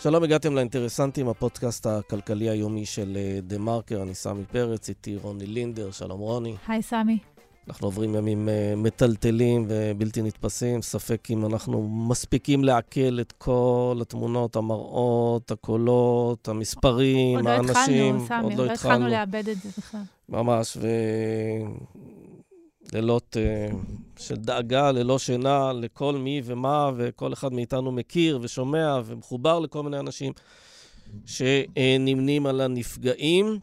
שלום, הגעתם לאינטרסנטים, הפודקאסט הכלכלי היומי של אה, דה מרקר. אני סמי פרץ, איתי רוני לינדר. שלום רוני. היי סמי. אנחנו עוברים ימים uh, מטלטלים ובלתי נתפסים. ספק אם אנחנו מספיקים לעכל את כל התמונות, המראות, הקולות, המספרים, עוד האנשים. עוד לא התחלנו, סמי, עוד לא התחלנו לאבד את זה בכלל. ממש, ולילות uh, של דאגה, ללא שינה, לכל מי ומה, וכל אחד מאיתנו מכיר ושומע ומחובר לכל מיני אנשים שנמנים על הנפגעים.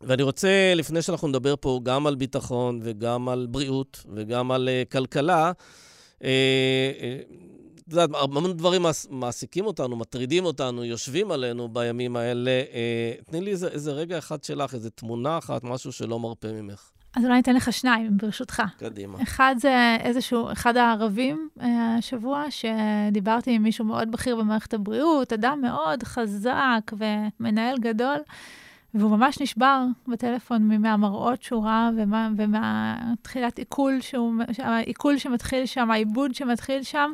ואני רוצה, לפני שאנחנו נדבר פה גם על ביטחון וגם על בריאות וגם על uh, כלכלה, את uh, יודעת, הרבה דברים מעסיקים אותנו, מטרידים אותנו, יושבים עלינו בימים האלה. תני לי איזה, איזה רגע אחד שלך, איזה תמונה אחת, משהו שלא מרפה ממך. אז אולי אתן לך שניים, ברשותך. קדימה. אחד זה איזשהו, אחד הערבים השבוע, שדיברתי עם מישהו מאוד בכיר במערכת הבריאות, אדם מאוד חזק ומנהל גדול. והוא ממש נשבר בטלפון מהמראות שהוא ראה ומהתחילת עיכול, שהוא, העיכול שמתחיל שם, העיבוד שמתחיל שם.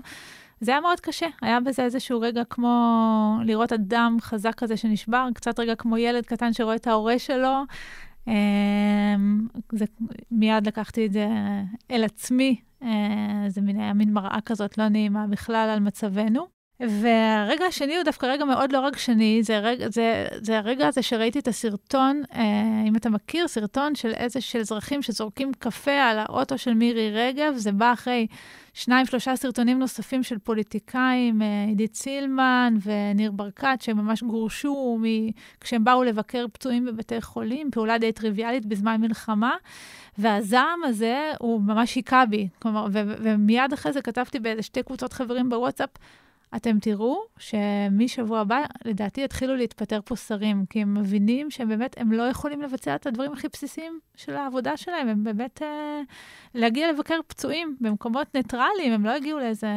זה היה מאוד קשה, היה בזה איזשהו רגע כמו לראות אדם חזק כזה שנשבר, קצת רגע כמו ילד קטן שרואה את ההורה שלו. אמ, זה, מיד לקחתי את זה אל עצמי, אה, זה מין, היה מין מראה כזאת לא נעימה בכלל על מצבנו. והרגע השני הוא דווקא רגע מאוד לא רגשני, זה, רגע, זה, זה הרגע הזה שראיתי את הסרטון, אה, אם אתה מכיר, סרטון של איזה, של אזרחים שזורקים קפה על האוטו של מירי רגב, זה בא אחרי שניים, שלושה סרטונים נוספים של פוליטיקאים, אה, עידית סילמן וניר ברקת, שהם ממש גורשו מ... כשהם באו לבקר פצועים בבתי חולים, פעולה די טריוויאלית בזמן מלחמה. והזעם הזה, הוא ממש היכה בי. כלומר, ו- ומיד אחרי זה כתבתי באיזה שתי קבוצות חברים בוואטסאפ, אתם תראו שמשבוע הבא, לדעתי, יתחילו להתפטר פה שרים, כי הם מבינים שהם באמת, הם לא יכולים לבצע את הדברים הכי בסיסיים של העבודה שלהם, הם באמת אה, להגיע לבקר פצועים במקומות ניטרליים, הם לא יגיעו לאיזה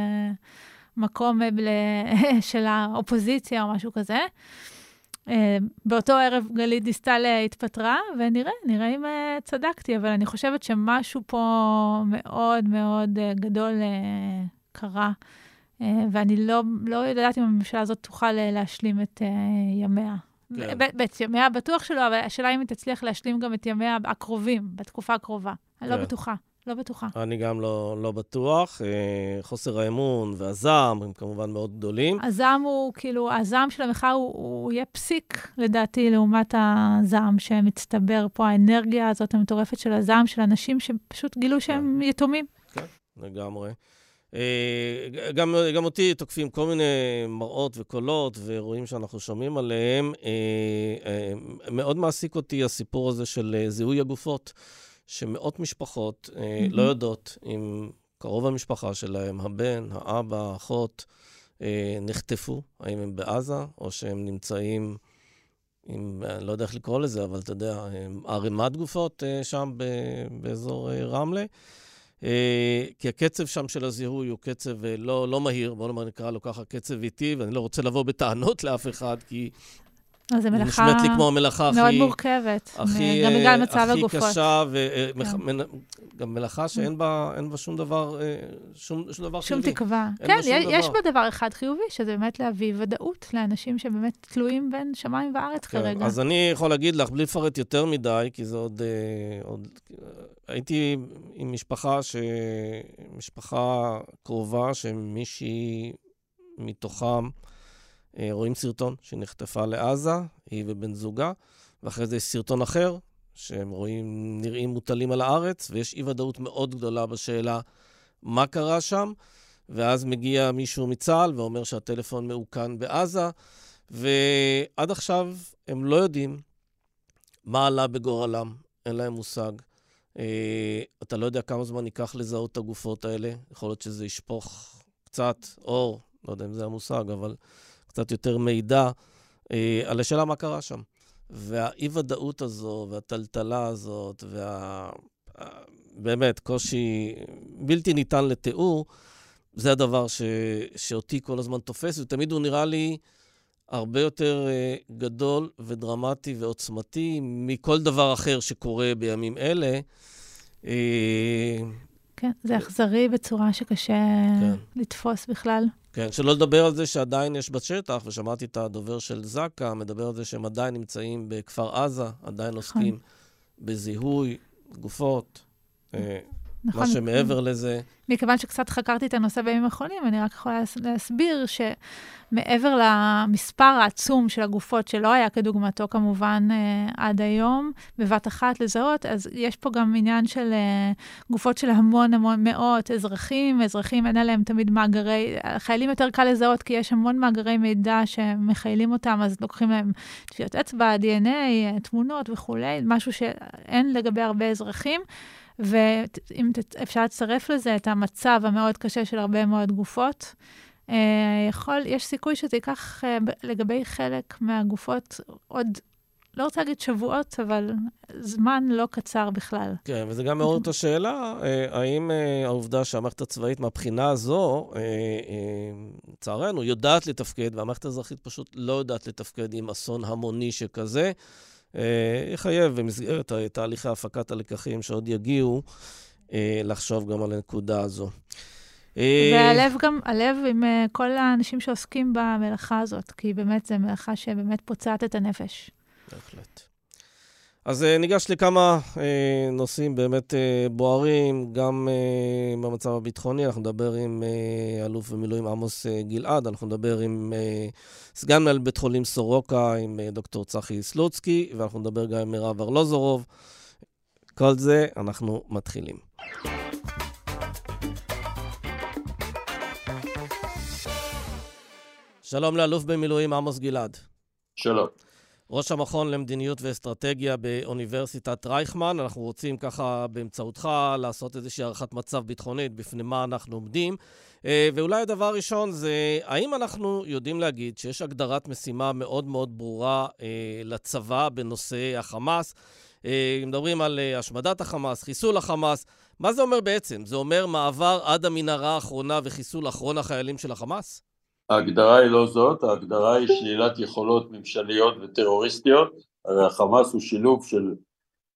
מקום אה, של האופוזיציה או משהו כזה. אה, באותו ערב גלית דיסטל אה, התפטרה, ונראה, נראה אם אה, צדקתי, אבל אני חושבת שמשהו פה מאוד מאוד גדול קרה. אה, ואני לא, לא יודעת אם הממשלה הזאת תוכל אה, להשלים את uh, ימיה. כן. בית ימיה בטוח שלא, אבל השאלה אם היא תצליח להשלים גם את ימיה הקרובים, בתקופה הקרובה. אני לא כן. לא בטוחה. לא בטוחה. אני גם לא, לא בטוח. חוסר האמון והזעם הם כמובן מאוד גדולים. הזעם הוא, כאילו, הזעם של המחאה הוא, הוא יהיה פסיק, לדעתי, לעומת הזעם שמצטבר פה, האנרגיה הזאת המטורפת של הזעם של אנשים שפשוט גילו שהם כן. יתומים. כן, לגמרי. אה, גם, גם אותי תוקפים כל מיני מראות וקולות ואירועים שאנחנו שומעים עליהם. אה, אה, מאוד מעסיק אותי הסיפור הזה של זיהוי הגופות, שמאות משפחות. לא יודעות אם קרוב המשפחה שלהם, הבן, האבא, האחות, נחטפו, האם הם בעזה או שהם נמצאים... עם, אני לא יודע איך לקרוא לזה, אבל אתה יודע, ערימת גופות שם באזור רמלה. אה, כי הקצב שם של הזיהוי הוא קצב אה, לא, לא מהיר, בואו נקרא לו ככה קצב איטי, ואני לא רוצה לבוא בטענות לאף אחד, כי... אז זו מלאכה נשמעת לי כמו המלאכה מאוד הכי... מורכבת, הכי, גם בגלל מצב הכי הגופות. הכי קשה, וגם כן. מלאכה שאין בה, בה שום דבר, שום, שום דבר שום חיובי. שום תקווה. כן, יש, יש בה דבר אחד חיובי, שזה באמת להביא ודאות לאנשים שבאמת תלויים בין שמיים וארץ כן, כרגע. אז אני יכול להגיד לך, בלי לפרט יותר מדי, כי זה עוד... עוד הייתי עם משפחה, ש... משפחה קרובה, שמישהי מתוכם... אה, רואים סרטון שנחטפה לעזה, היא ובן זוגה, ואחרי זה יש סרטון אחר, שהם רואים, נראים מוטלים על הארץ, ויש אי-ודאות מאוד גדולה בשאלה מה קרה שם, ואז מגיע מישהו מצה"ל ואומר שהטלפון מעוקן בעזה, ועד עכשיו הם לא יודעים מה עלה בגורלם, אין להם מושג. Uh, אתה לא יודע כמה זמן ייקח לזהות את הגופות האלה, יכול להיות שזה ישפוך קצת אור, לא יודע אם זה המושג, אבל קצת יותר מידע אה, על השאלה מה קרה שם. והאי-ודאות הזו, והטלטלה הזאת, וה... באמת, קושי בלתי ניתן לתיאור, זה הדבר ש... שאותי כל הזמן תופס, ותמיד הוא נראה לי הרבה יותר uh, גדול ודרמטי ועוצמתי מכל דבר אחר שקורה בימים אלה. Uh, כן, זה אכזרי בצורה שקשה כן. לתפוס בכלל. כן, שלא לדבר על זה שעדיין יש בשטח, ושמעתי את הדובר של זק"א, מדבר על זה שהם עדיין נמצאים בכפר עזה, עדיין עוסקים נכון. בזיהוי גופות. אה, נכון. מה שמעבר לזה... מכיוון שקצת חקרתי את הנושא בימים האחרונים, אני רק יכולה להסביר שמעבר למספר העצום של הגופות, שלא היה כדוגמתו כמובן אה, עד היום, בבת אחת לזהות, אז יש פה גם עניין של אה, גופות של המון המון מאות אזרחים, אזרחים אין עליהם תמיד מאגרי, חיילים יותר קל לזהות כי יש המון מאגרי מידע שמחיילים אותם, אז לוקחים להם טביעות אצבע, DNA, תמונות וכולי, משהו שאין לגבי הרבה אזרחים. ואם אפשר לצרף לזה את המצב המאוד קשה של הרבה מאוד גופות, אה, יכול, יש סיכוי שזה ייקח אה, לגבי חלק מהגופות עוד, לא רוצה להגיד שבועות, אבל זמן לא קצר בכלל. כן, וזה גם מעורר את השאלה, אה, האם העובדה שהמערכת הצבאית מהבחינה הזו, לצערנו, יודעת לתפקד, והמערכת האזרחית פשוט לא יודעת לתפקד עם אסון המוני שכזה, יחייב במסגרת תהליכי הפקת הלקחים שעוד יגיעו, אה, לחשוב גם על הנקודה הזו. אה, והלב גם, הלב עם כל האנשים שעוסקים במלאכה הזאת, כי באמת זו מלאכה שבאמת פוצעת את הנפש. בהחלט. אז uh, ניגש לכמה uh, נושאים באמת uh, בוערים, גם uh, במצב הביטחוני. אנחנו נדבר עם uh, אלוף במילואים עמוס uh, גלעד, אנחנו נדבר עם uh, סגן מנהל בית חולים סורוקה, עם uh, דוקטור צחי סלוצקי, ואנחנו נדבר גם עם מירב ארלוזורוב. כל זה, אנחנו מתחילים. שלום לאלוף במילואים עמוס גלעד. שלום. ראש המכון למדיניות ואסטרטגיה באוניברסיטת רייכמן. אנחנו רוצים ככה באמצעותך לעשות איזושהי הערכת מצב ביטחונית בפני מה אנחנו עומדים. אה, ואולי הדבר הראשון זה, האם אנחנו יודעים להגיד שיש הגדרת משימה מאוד מאוד ברורה אה, לצבא בנושא החמאס? אה, מדברים על השמדת החמאס, חיסול החמאס. מה זה אומר בעצם? זה אומר מעבר עד המנהרה האחרונה וחיסול אחרון החיילים של החמאס? ההגדרה היא לא זאת, ההגדרה היא שלילת יכולות ממשליות וטרוריסטיות, הרי החמאס הוא שילוב של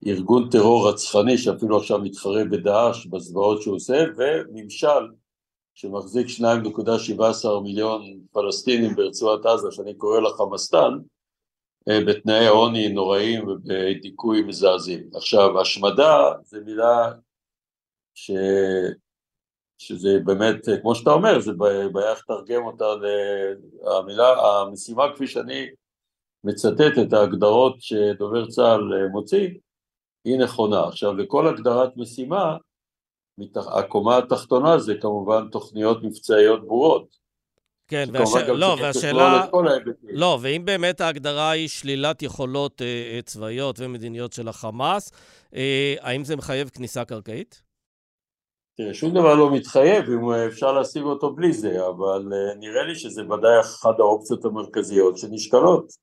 ארגון טרור רצחני שאפילו עכשיו מתחרה בדאעש בזוועות שהוא עושה, וממשל שמחזיק 2.17 מיליון פלסטינים ברצועת עזה, שאני קורא לה חמאסטן, אה, בתנאי עוני נוראים ובדיכוי מזעזעים. עכשיו, השמדה זה מילה ש... שזה באמת, כמו שאתה אומר, זה בעיה איך לתרגם אותה למילה, המשימה כפי שאני מצטט את ההגדרות שדובר צה"ל מוציא, היא נכונה. עכשיו, לכל הגדרת משימה, הקומה התחתונה זה כמובן תוכניות מבצעיות ברורות. כן, והש... לא, והשאלה... לא, ואם באמת ההגדרה היא שלילת יכולות אה, צבאיות ומדיניות של החמאס, אה, האם זה מחייב כניסה קרקעית? תראה, שום דבר לא מתחייב אם אפשר להשיג אותו בלי זה, אבל אה, נראה לי שזה ודאי אחת האופציות המרכזיות שנשקלות,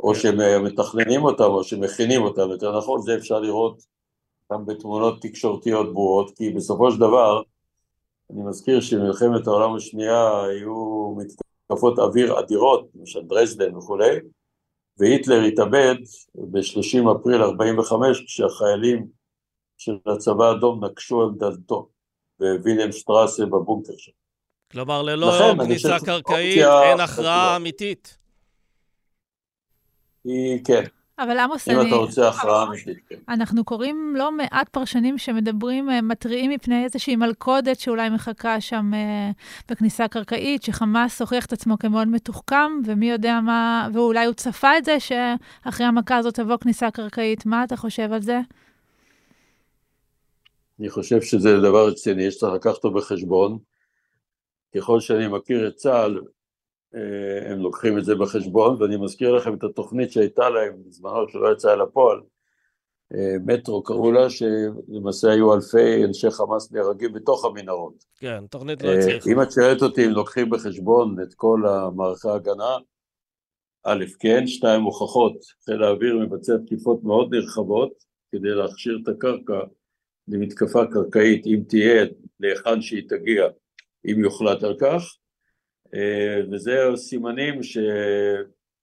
או כן. שמתכננים אותם או שמכינים אותם, יותר נכון, זה אפשר לראות גם בתמונות תקשורתיות ברורות, כי בסופו של דבר, אני מזכיר שבמלחמת העולם השנייה היו מתקפות אוויר אדירות, למשל דרזדן וכולי, והיטלר התאבד ב-30 אפריל 45 כשהחיילים של הצבא האדום נקשו על דלתו. בוויליאם שטראסה בבונקר שם. כלומר, ללא לכן, כניסה קרקעית אין הכרעה אמיתית. היא, כן. אבל עמוס, אם אני... אתה רוצה הכרעה אמיתית, כן. אנחנו קוראים לא מעט פרשנים שמדברים, אה, מתריעים מפני איזושהי מלכודת שאולי מחכה שם אה, בכניסה קרקעית, שחמאס הוכיח את עצמו כמאוד מתוחכם, ומי יודע מה, ואולי הוא צפה את זה, שאחרי המכה הזאת תבוא כניסה קרקעית. מה אתה חושב על זה? אני חושב שזה דבר רציני, יש צריך לקחת אותו בחשבון. ככל שאני מכיר את צה"ל, אה, הם לוקחים את זה בחשבון, ואני מזכיר לכם את התוכנית שהייתה להם בזמנו שלא יצאה אל הפועל, אה, מטרו קראו לה, שלמעשה היו אלפי אנשי חמאס נהרגים בתוך המנהרות. כן, תוכנית לא הצליחה. אם את שואלת אותי אם לוקחים בחשבון את כל המערכי ההגנה, א', כן, שתיים הוכחות, חיל האוויר מבצע תקיפות מאוד נרחבות כדי להכשיר את הקרקע למתקפה קרקעית, אם תהיה, להיכן שהיא תגיע, אם יוחלט על כך, אה, וזה סימנים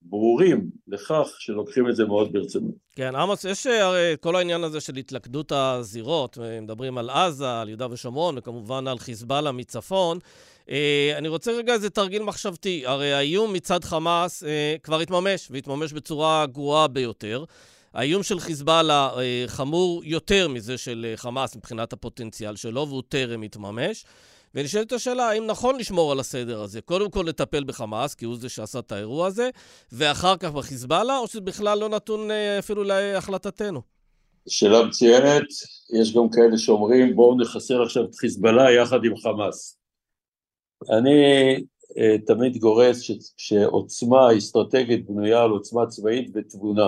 ברורים לכך שלוקחים את זה מאוד ברצינות. כן, עמוס, יש הרי כל העניין הזה של התלכדות הזירות, מדברים על עזה, על יהודה ושומרון, וכמובן על חיזבאללה מצפון. אה, אני רוצה רגע איזה תרגיל מחשבתי. הרי האיום מצד חמאס אה, כבר התממש, והתממש בצורה גרועה ביותר. האיום של חיזבאללה אה, חמור יותר מזה של חמאס מבחינת הפוטנציאל שלו, והוא טרם התממש. ונשאלת השאלה, האם נכון לשמור על הסדר הזה? קודם כל לטפל בחמאס, כי הוא זה שעשה את האירוע הזה, ואחר כך בחיזבאללה, או שזה בכלל לא נתון אפילו להחלטתנו? שאלה מצוינת. יש גם כאלה שאומרים, בואו נחסל עכשיו את חיזבאללה יחד עם חמאס. אני תמיד גורס ש, שעוצמה אסטרטגית בנויה על עוצמה צבאית ותבונה.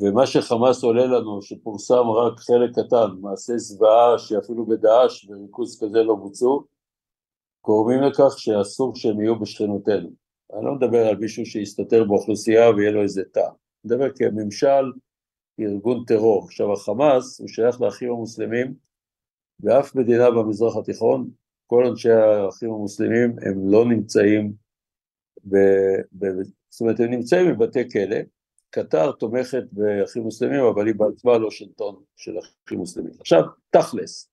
ומה שחמאס עולה לנו, שפורסם רק חלק קטן, מעשי זוועה שאפילו בדאעש בריכוז כזה לא בוצעו, גורמים לכך שאסור שהם יהיו בשכנותנו. אני לא מדבר על מישהו שיסתתר באוכלוסייה ויהיה לו איזה תא. אני מדבר כממשל, כארגון טרור. עכשיו החמאס הוא שייך לאחים המוסלמים, ואף מדינה במזרח התיכון כל אנשי האחים המוסלמים הם לא נמצאים, ב, ב, זאת אומרת הם נמצאים בבתי כלא, קטר תומכת באחים מוסלמים אבל היא בעצמה לא שלטון של אחים מוסלמים. עכשיו תכלס,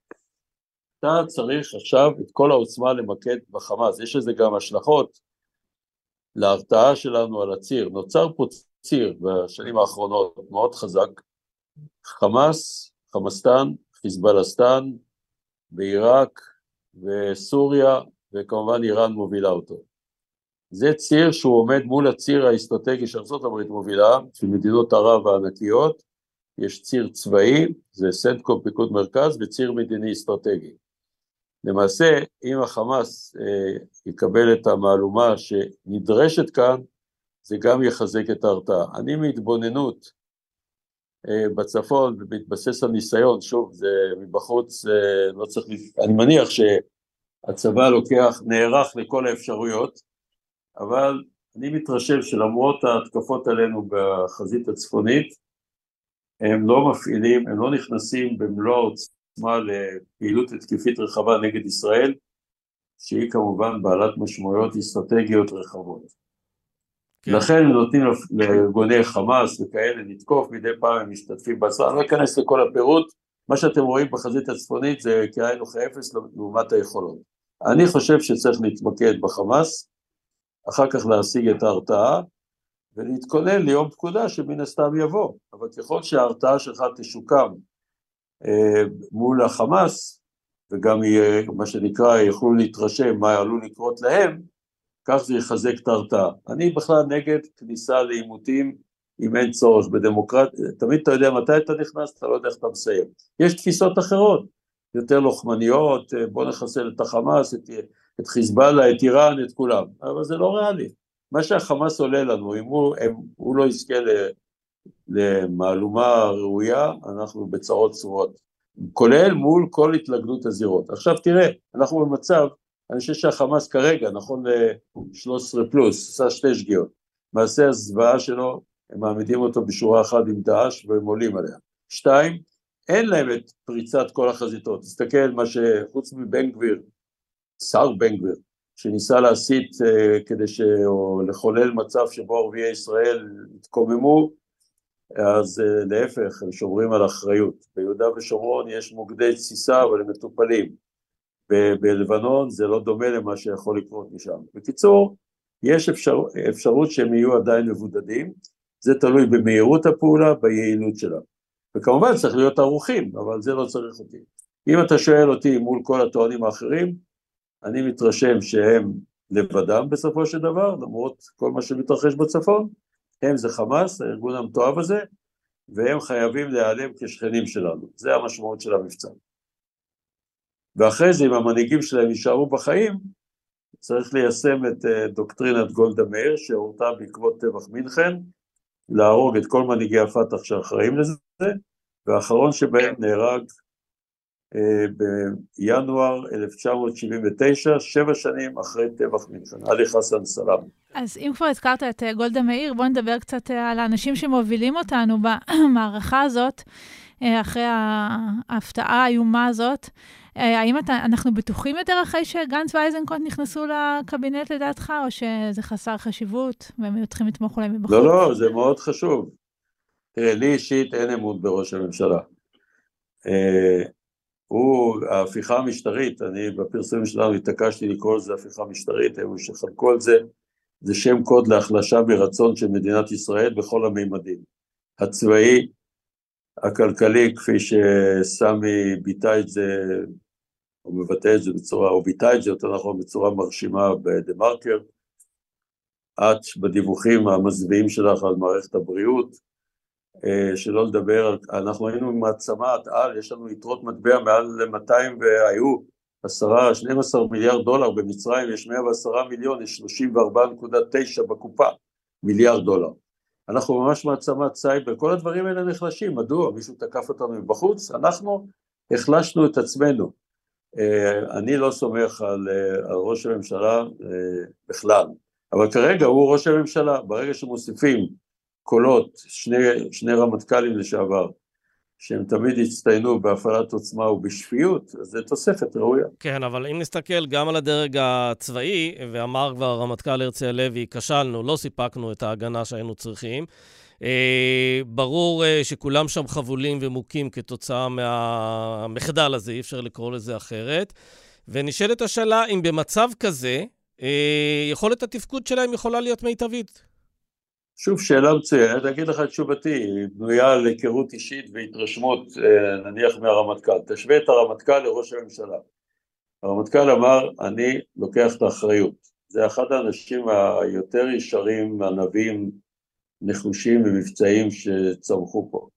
אתה צריך עכשיו את כל העוצמה למקד בחמאס, יש לזה גם השלכות להרתעה שלנו על הציר, נוצר פה ציר בשנים האחרונות מאוד חזק, חמאס, חמאסטן, חיזבאלסטן, בעיראק, וסוריה, וכמובן איראן מובילה אותו. זה ציר שהוא עומד מול הציר האסטרטגי שארה"ב מובילה, של מדינות ערב הענקיות, יש ציר צבאי, זה סנטקום פיקוד מרכז, וציר מדיני אסטרטגי. למעשה, אם החמאס אה, יקבל את המהלומה שנדרשת כאן, זה גם יחזק את ההרתעה. אני מהתבוננות אה, בצפון ובהתבסס על ניסיון, שוב, זה מבחוץ, אה, לא צריך, אני מניח שהצבא לוקח, נערך לכל האפשרויות, אבל אני מתרשם שלמרות ההתקפות עלינו בחזית הצפונית, הם לא מפעילים, הם לא נכנסים במלוא העוצמה לפעילות התקפית רחבה נגד ישראל, שהיא כמובן בעלת משמעויות אסטרטגיות רחבות. כן. לכן הם נותנים לארגוני חמאס וכאלה לתקוף, מדי פעם הם משתתפים בהצבעה, אני לא אכנס לכל הפירוט, מה שאתם רואים בחזית הצפונית זה כאין וכאפס לעומת היכולות. אני חושב שצריך להתמקד בחמאס, אחר כך להשיג את ההרתעה, ולהתכונן ליום פקודה שמן הסתם יבוא, אבל ככל שההרתעה שלך תשוקם אה, מול החמאס, וגם יהיה, מה שנקרא, יוכלו להתרשם מה עלול לקרות להם, כך זה יחזק את ההרתעה. אני בכלל נגד כניסה לעימותים אם אין צורך בדמוקרטיה, תמיד אתה יודע מתי אתה נכנס, אתה לא יודע איך אתה מסיים. יש תפיסות אחרות, יותר לוחמניות, בוא נחסל את החמאס, את, את חיזבאללה, את איראן, את כולם, אבל זה לא ריאלי. מה שהחמאס עולה לנו, אם הוא, אם הוא לא יזכה למהלומה ראויה, אנחנו בצרות צרורות, כולל מול כל התלכדות הזירות. עכשיו תראה, אנחנו במצב אני חושב שהחמאס כרגע, נכון ל-13 פלוס, עשה שתי שגיאות. מעשה הזוועה שלו, הם מעמידים אותו בשורה אחת עם דאעש והם עולים עליה. שתיים, אין להם את פריצת כל החזיתות. תסתכל מה שחוץ מבן גביר, שר בן גביר, שניסה להסית uh, כדי ש... או לחולל מצב שבו ערביי ישראל יתקוממו, אז uh, להפך, הם שומרים על אחריות. ביהודה ושומרון יש מוקדי תסיסה, אבל הם מטופלים. בלבנון זה לא דומה למה שיכול לקרות משם. בקיצור, יש אפשר, אפשרות שהם יהיו עדיין מבודדים, זה תלוי במהירות הפעולה, ביעילות שלה. וכמובן צריך להיות ערוכים, אבל זה לא צריך אותי. אם אתה שואל אותי מול כל הטוענים האחרים, אני מתרשם שהם לבדם בסופו של דבר, למרות כל מה שמתרחש בצפון, הם זה חמאס, הארגון המתועב הזה, והם חייבים להיעלם כשכנים שלנו, זה המשמעות של המבצע. ואחרי זה אם המנהיגים שלהם יישארו בחיים, צריך ליישם את אה, דוקטרינת גולדה מאיר שהורתה בעקבות טבח מינכן, להרוג את כל מנהיגי הפת"ח שאחראים לזה, והאחרון שבהם נהרג בינואר 1979, שבע שנים אחרי טבח מינכן, עלי חסן סלאם. אז אם כבר הזכרת את אה, גולדה מאיר, בוא נדבר קצת על האנשים שמובילים אותנו במערכה הזאת, אחרי ההפתעה האיומה הזאת. אה, האם אתה, אנחנו בטוחים יותר אחרי שגנץ ואייזנקוט נכנסו לקבינט לדעתך, או שזה חסר חשיבות, והם היו צריכים לתמוך אולי מבחוץ? לא, לא, זה מאוד חשוב. תראה, לי אישית אין אמון בראש הממשלה. הוא, ההפיכה המשטרית, אני בפרסומים שלנו התעקשתי לקרוא לזה הפיכה משטרית, הם שחלקו על זה, זה שם קוד להחלשה ברצון של מדינת ישראל בכל המימדים. הצבאי, הכלכלי, כפי שסמי ביטא את זה, הוא מבטא את זה בצורה, או ביטא את זה יותר נכון בצורה מרשימה בדה מרקר. את בדיווחים המזוויעים שלך על מערכת הבריאות, שלא לדבר, אנחנו היינו מעצמת על, יש לנו יתרות מטבע מעל ל-200 והיו עשרה, 12 מיליארד דולר, במצרים יש 110 מיליון, יש 34.9 בקופה, מיליארד דולר. אנחנו ממש מעצמת סייבר, כל הדברים האלה נחלשים, מדוע? מישהו תקף אותנו מבחוץ? אנחנו החלשנו את עצמנו. אה, אני לא סומך על, אה, על ראש הממשלה בכלל, אבל כרגע הוא ראש הממשלה, ברגע שמוסיפים קולות, שני, שני רמטכ"לים לשעבר, שהם תמיד הצטיינו בהפעלת עוצמה ובשפיות, אז זו תוספת ראויה. כן, אבל אם נסתכל גם על הדרג הצבאי, ואמר כבר הרמטכ"ל הרצי הלוי, כשלנו, לא סיפקנו את ההגנה שהיינו צריכים. אה, ברור אה, שכולם שם חבולים ומוכים כתוצאה מהמחדל הזה, אי אפשר לקרוא לזה אחרת. ונשאלת השאלה אם במצב כזה, אה, יכולת התפקוד שלהם יכולה להיות מיטבית. שוב, שאלה מצוינת, אגיד לך את תשובתי, היא בנויה על היכרות אישית והתרשמות, אה, נניח מהרמטכ"ל. תשווה את הרמטכ"ל לראש הממשלה. הרמטכ"ל אמר, אני לוקח את האחריות. זה אחד האנשים היותר ישרים, ענבים, נחושים ומבצעיים שצמחו פה.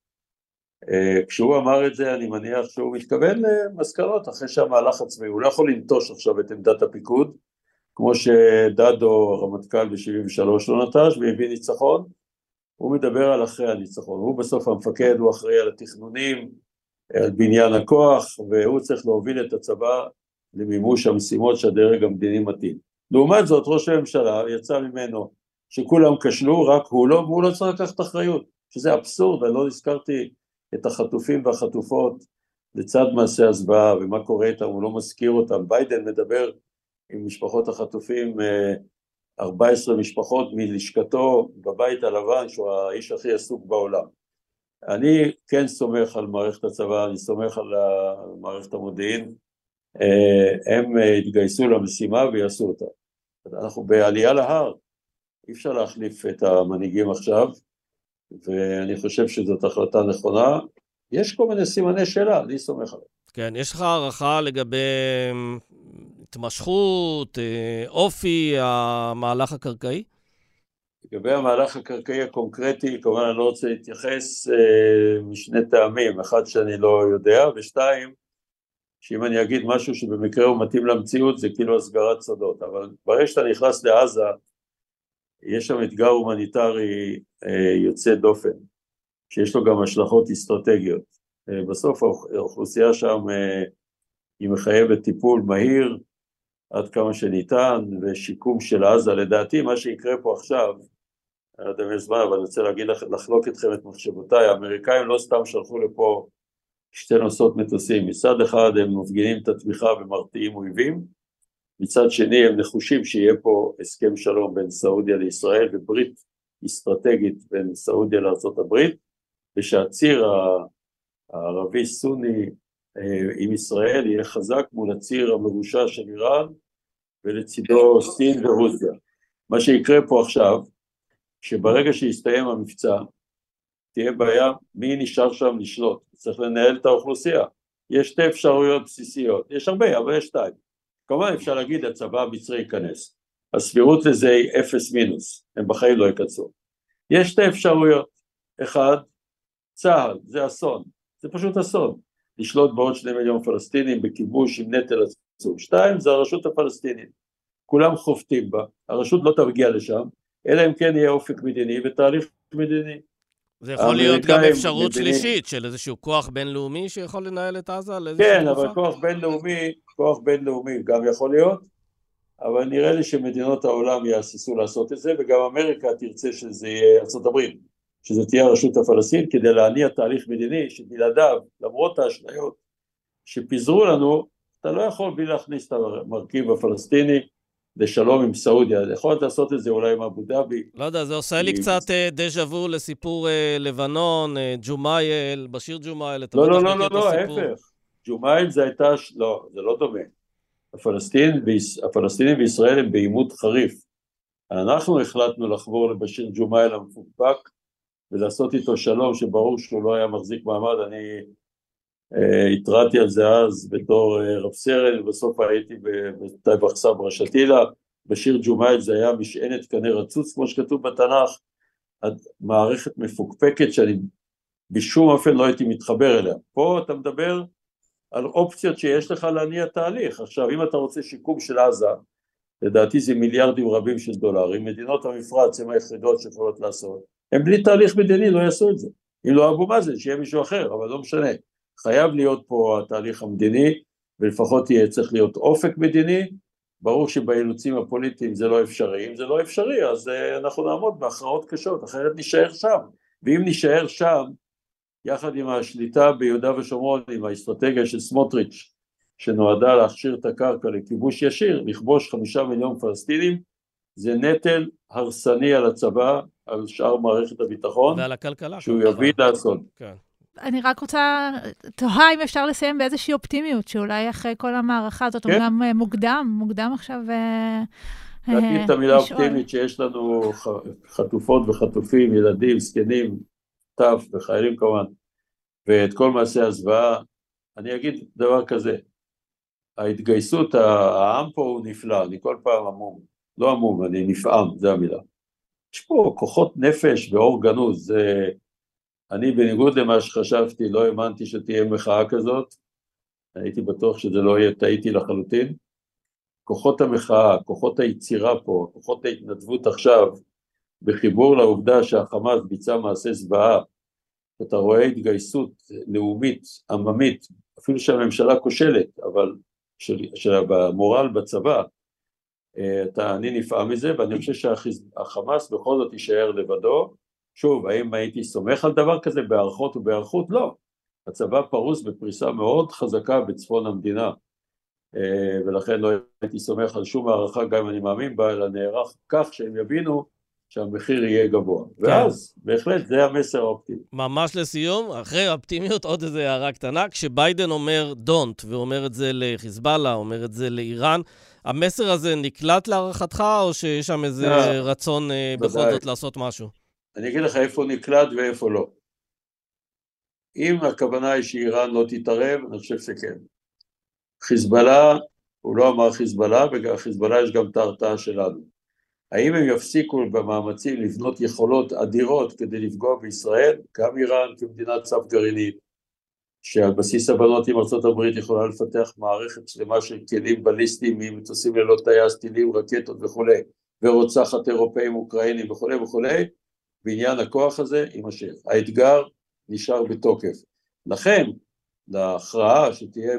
אה, כשהוא אמר את זה, אני מניח שהוא מתכוון למסקנות אחרי שהמהלך הצבאי, הוא לא יכול לנטוש עכשיו את עמדת הפיקוד, כמו שדדו, הרמטכ"ל ב-73 לא נטש והביא ניצחון, הוא מדבר על אחרי הניצחון, הוא בסוף המפקד, הוא אחראי על התכנונים, על בניין הכוח, והוא צריך להוביל את הצבא למימוש המשימות שהדרג המדיני מתאים. לעומת זאת, ראש הממשלה יצא ממנו שכולם כשלו, רק הוא לא, והוא לא צריך לקחת אחריות, שזה אבסורד, אני לא הזכרתי את החטופים והחטופות לצד מעשי הזוועה ומה קורה איתם, הוא לא מזכיר אותם, ביידן מדבר עם משפחות החטופים, 14 אה, משפחות מלשכתו בבית הלבן, שהוא האיש הכי עסוק בעולם. אני כן סומך על מערכת הצבא, אני סומך על מערכת המודיעין, אה, הם יתגייסו למשימה ויעשו אותה. אנחנו בעלייה להר, אי אפשר להחליף את המנהיגים עכשיו, ואני חושב שזאת החלטה נכונה. יש כל מיני סימני שאלה, אני סומך עליהם. כן, יש לך הערכה לגבי התמשכות, אה, אופי המהלך הקרקעי? לגבי המהלך הקרקעי הקונקרטי, כמובן אני לא רוצה להתייחס אה, משני טעמים, אחד שאני לא יודע, ושתיים, שאם אני אגיד משהו שבמקרה הוא מתאים למציאות זה כאילו הסגרת שדות, אבל ברגע שאתה נכנס לעזה, יש שם אתגר הומניטרי אה, יוצא דופן, שיש לו גם השלכות אסטרטגיות. אה, בסוף האוכלוסייה שם אה, היא מחייבת טיפול מהיר, עד כמה שניתן, ושיקום של עזה, לדעתי מה שיקרה פה עכשיו, אני לא יודע אם יש זמן, אבל אני רוצה להגיד לחלוק איתכם את מחשבותיי, האמריקאים לא סתם שלחו לפה שתי נוסעות מטוסים, מצד אחד הם מפגינים את התמיכה ומרתיעים אויבים, מצד שני הם נחושים שיהיה פה הסכם שלום בין סעודיה לישראל וברית אסטרטגית בין סעודיה לארה"ב, ושהציר הערבי-סוני אה, עם ישראל יהיה חזק מול הציר המרושע של איראן ולצידו סין ורוסיה. מה שיקרה פה עכשיו, שברגע שיסתיים המבצע, תהיה בעיה מי נשאר שם לשלוט, צריך לנהל את האוכלוסייה. יש שתי אפשרויות בסיסיות, יש הרבה, אבל יש שתיים. כמובן אפשר להגיד הצבא המצרי ייכנס, הסבירות לזה היא אפס מינוס, הם בחיים לא ייכנסו. יש שתי אפשרויות, אחד, צה"ל, זה אסון, זה פשוט אסון, לשלוט בעוד שני מיליון פלסטינים בכיבוש עם נטל עצום. שתיים, זה הרשות הפלסטינית. כולם חובטים בה, הרשות לא תרגיע לשם, אלא אם כן יהיה אופק מדיני ותהליך מדיני. זה יכול להיות גם אפשרות מדיני. שלישית של איזשהו כוח בינלאומי שיכול לנהל את עזה כן, אבל כוח בינלאומי, כוח בינלאומי גם יכול להיות, אבל נראה לי שמדינות העולם יהססו לעשות את זה, וגם אמריקה תרצה שזה יהיה הברית. שזה תהיה הרשות הפלסטינית, כדי להניע תהליך מדיני שבלעדיו, למרות האשליות שפיזרו לנו, אתה לא יכול בלי להכניס את המרכיב הפלסטיני לשלום עם סעודיה. יכול לעשות את זה אולי עם אבו דאבי. לא יודע, זה עושה לי קצת אה, דז'ה וו לסיפור אה, לבנון, אה, ג'ומאייל, בשיר ג'ומאייל, אתה לא, לא, לא, לא, לא, ההפך. ג'ומאייל זה הייתה, לא, זה לא דומה. הפלסטינים וישראל הם בעימות חריף. אנחנו החלטנו לחבור לבשיר ג'ומאייל המפוקפק ולעשות איתו שלום שברור שהוא לא היה מחזיק מעמד, אני התרעתי על זה אז בתור אה, רב סרן, ובסוף הייתי בטייבח סברה שתילה, בשיר ג'ומאייל זה היה משענת קנה רצוץ כמו שכתוב בתנ"ך, מערכת מפוקפקת שאני בשום אופן לא הייתי מתחבר אליה. פה אתה מדבר על אופציות שיש לך להניע תהליך. עכשיו אם אתה רוצה שיקום של עזה, לדעתי זה מיליארדים רבים של דולרים, מדינות המפרץ הן היחידות שיכולות לעשות, הם בלי תהליך מדיני לא יעשו את זה. אם לא אבו מאזן, שיהיה מישהו אחר, אבל לא משנה. חייב להיות פה התהליך המדיני, ולפחות יהיה צריך להיות אופק מדיני, ברור שבאילוצים הפוליטיים זה לא אפשרי, אם זה לא אפשרי אז uh, אנחנו נעמוד בהכרעות קשות, אחרת נישאר שם, ואם נישאר שם, יחד עם השליטה ביהודה ושומרון, עם האסטרטגיה של סמוטריץ', שנועדה להכשיר את הקרקע לכיבוש ישיר, לכבוש חמישה מיליון פלסטינים, זה נטל הרסני על הצבא, על שאר מערכת הביטחון, ועל הכלכלה. שהוא יביא לעשות. כן. אני רק רוצה, תוהה אם אפשר לסיים באיזושהי אופטימיות, שאולי אחרי כל המערכה הזאת, כן. אומנם אה, מוקדם, מוקדם עכשיו אה, להגיד את המילה אופטימית שיש לנו חטופות וחטופים, ילדים, זקנים, טף וחיילים כמובן, ואת כל מעשי הזוועה, אני אגיד דבר כזה, ההתגייסות, העם פה הוא נפלא, אני כל פעם עמום, לא עמום, אני נפעם, זה המילה. יש פה כוחות נפש ואור גנוז, זה... אני בניגוד למה שחשבתי, לא האמנתי שתהיה מחאה כזאת, הייתי בטוח שזה לא יהיה, טעיתי לחלוטין. כוחות המחאה, כוחות היצירה פה, כוחות ההתנדבות עכשיו, בחיבור לעובדה שהחמאס ביצע מעשה זוועה, אתה רואה התגייסות לאומית, עממית, אפילו שהממשלה כושלת, אבל שבמורל בצבא, אה, אתה, אני נפעם מזה ואני חושב שהחמאס בכל זאת יישאר לבדו. שוב, האם הייתי סומך על דבר כזה בהערכות ובהיערכות? לא. הצבא פרוס בפריסה מאוד חזקה בצפון המדינה, אה, ולכן לא הייתי סומך על שום הערכה גם אם אני מאמין בה, אלא נערך כך שהם יבינו שהמחיר יהיה גבוה. כן. ואז, בהחלט, זה המסר האופטימי. ממש לסיום, אחרי האופטימיות, עוד איזו הערה קטנה. כשביידן אומר don't, ואומר את זה לחיזבאללה, אומר את זה לאיראן, המסר הזה נקלט להערכתך, או שיש שם איזה אה, רצון אה, בכל זאת לעשות משהו? אני אגיד לך איפה נקלט ואיפה לא. אם הכוונה היא שאיראן לא תתערב, אני חושב שכן. חיזבאללה, הוא לא אמר חיזבאללה, וגם חיזבאללה יש גם את ההרתעה שלנו. האם הם יפסיקו במאמצים לבנות יכולות אדירות כדי לפגוע בישראל? גם איראן כמדינת סף גרעינית, שעל בסיס הבנות עם ארה"ב יכולה לפתח מערכת שלמה של כלים בליסטיים עם מטוסים ללא טייס, טילים, רקטות וכולי, ורוצחת אירופאים, אוקראינים וכולי וכולי, בעניין הכוח הזה יימשך. האתגר נשאר בתוקף. לכן, להכרעה שתהיה,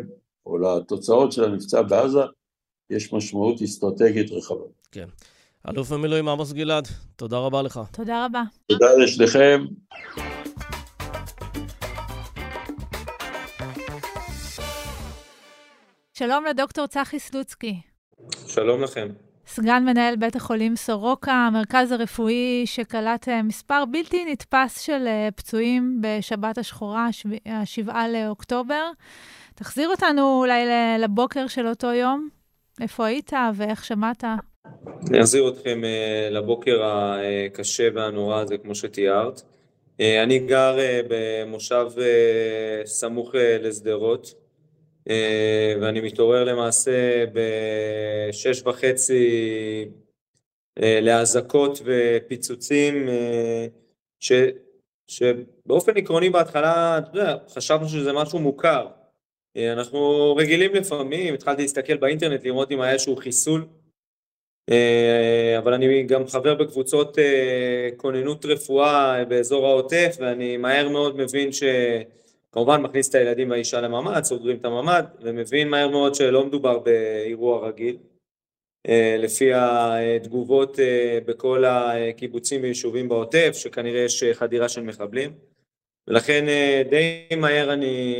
או לתוצאות של המבצע בעזה, יש משמעות אסטרטגית רחבה. כן. אלוף במילואים עמוס גלעד, תודה רבה לך. תודה רבה. תודה לשניכם. שלום לדוקטור צחי סלוצקי. שלום לכם. סגן מנהל בית החולים סורוקה, המרכז הרפואי שקלט אה, מספר בלתי נתפס של אה, פצועים בשבת השחורה, השבעה לאוקטובר. תחזיר אותנו אולי לבוקר של אותו יום. איפה היית ואיך שמעת? אני אחזיר אתכם uh, לבוקר הקשה והנורא הזה, כמו שתיארת. אני גר במושב סמוך לשדרות, ואני מתעורר למעשה בשש וחצי uh, לאזעקות ופיצוצים, uh, ש, שבאופן עקרוני בהתחלה, אתה יודע, חשבנו שזה משהו מוכר. אנחנו רגילים לפעמים, התחלתי להסתכל באינטרנט לראות אם היה איזשהו חיסול. אה, אבל אני גם חבר בקבוצות אה, כוננות רפואה באזור העוטף ואני מהר מאוד מבין שכמובן מכניס את הילדים והאישה לממ"ד, סוגרים את הממ"ד ומבין מהר מאוד שלא מדובר באירוע רגיל אה, לפי התגובות בכל הקיבוצים ויישובים בעוטף שכנראה יש חדירה של מחבלים ולכן די מהר אני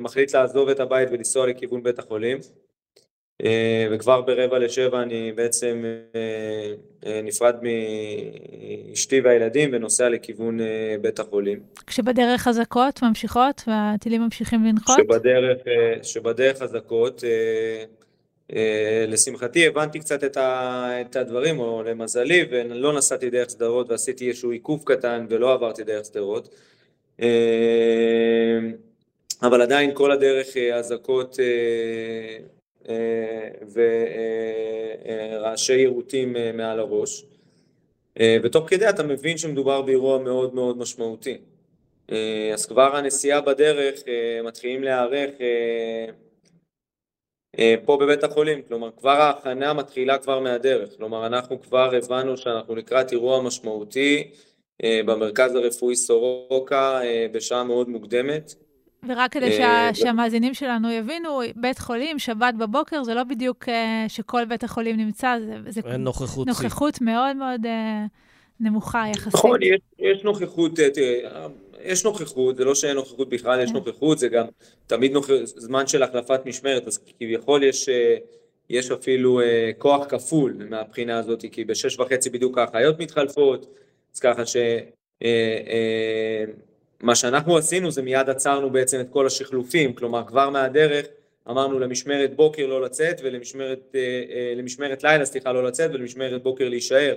מחליט לעזוב את הבית ולנסוע לכיוון בית החולים. וכבר ברבע לשבע אני בעצם נפרד מאשתי והילדים ונוסע לכיוון בית החולים. כשבדרך אזעקות ממשיכות והטילים ממשיכים לנחות? שבדרך, שבדרך אזעקות, לשמחתי הבנתי קצת את הדברים, או למזלי, ולא נסעתי דרך שדרות ועשיתי איזשהו עיכוב קטן ולא עברתי דרך שדרות. אבל עדיין כל הדרך אזעקות ורעשי יירוטים מעל הראש. ותוך כדי אתה מבין שמדובר באירוע מאוד מאוד משמעותי. אז כבר הנסיעה בדרך מתחילים להיערך פה בבית החולים, כלומר כבר ההכנה מתחילה כבר מהדרך, כלומר אנחנו כבר הבנו שאנחנו לקראת אירוע משמעותי במרכז הרפואי סורוקה בשעה מאוד מוקדמת. ורק כדי שה, שהמאזינים שלנו יבינו, בית חולים, שבת בבוקר, זה לא בדיוק שכל בית החולים נמצא, זה, זה נוכחות, נוכחות מאוד מאוד נמוכה יחסית. נכון, יש, יש נוכחות, תראה, יש נוכחות, זה לא שאין נוכחות בכלל, יש נוכחות, זה גם תמיד נוכח, זמן של החלפת משמרת, אז כביכול יש, יש אפילו כוח כפול מהבחינה הזאת, כי בשש וחצי בדיוק האחיות מתחלפות, אז ככה ש... מה שאנחנו עשינו זה מיד עצרנו בעצם את כל השחלופים, כלומר כבר מהדרך אמרנו למשמרת בוקר לא לצאת ולמשמרת לילה, סליחה, לא לצאת ולמשמרת בוקר להישאר,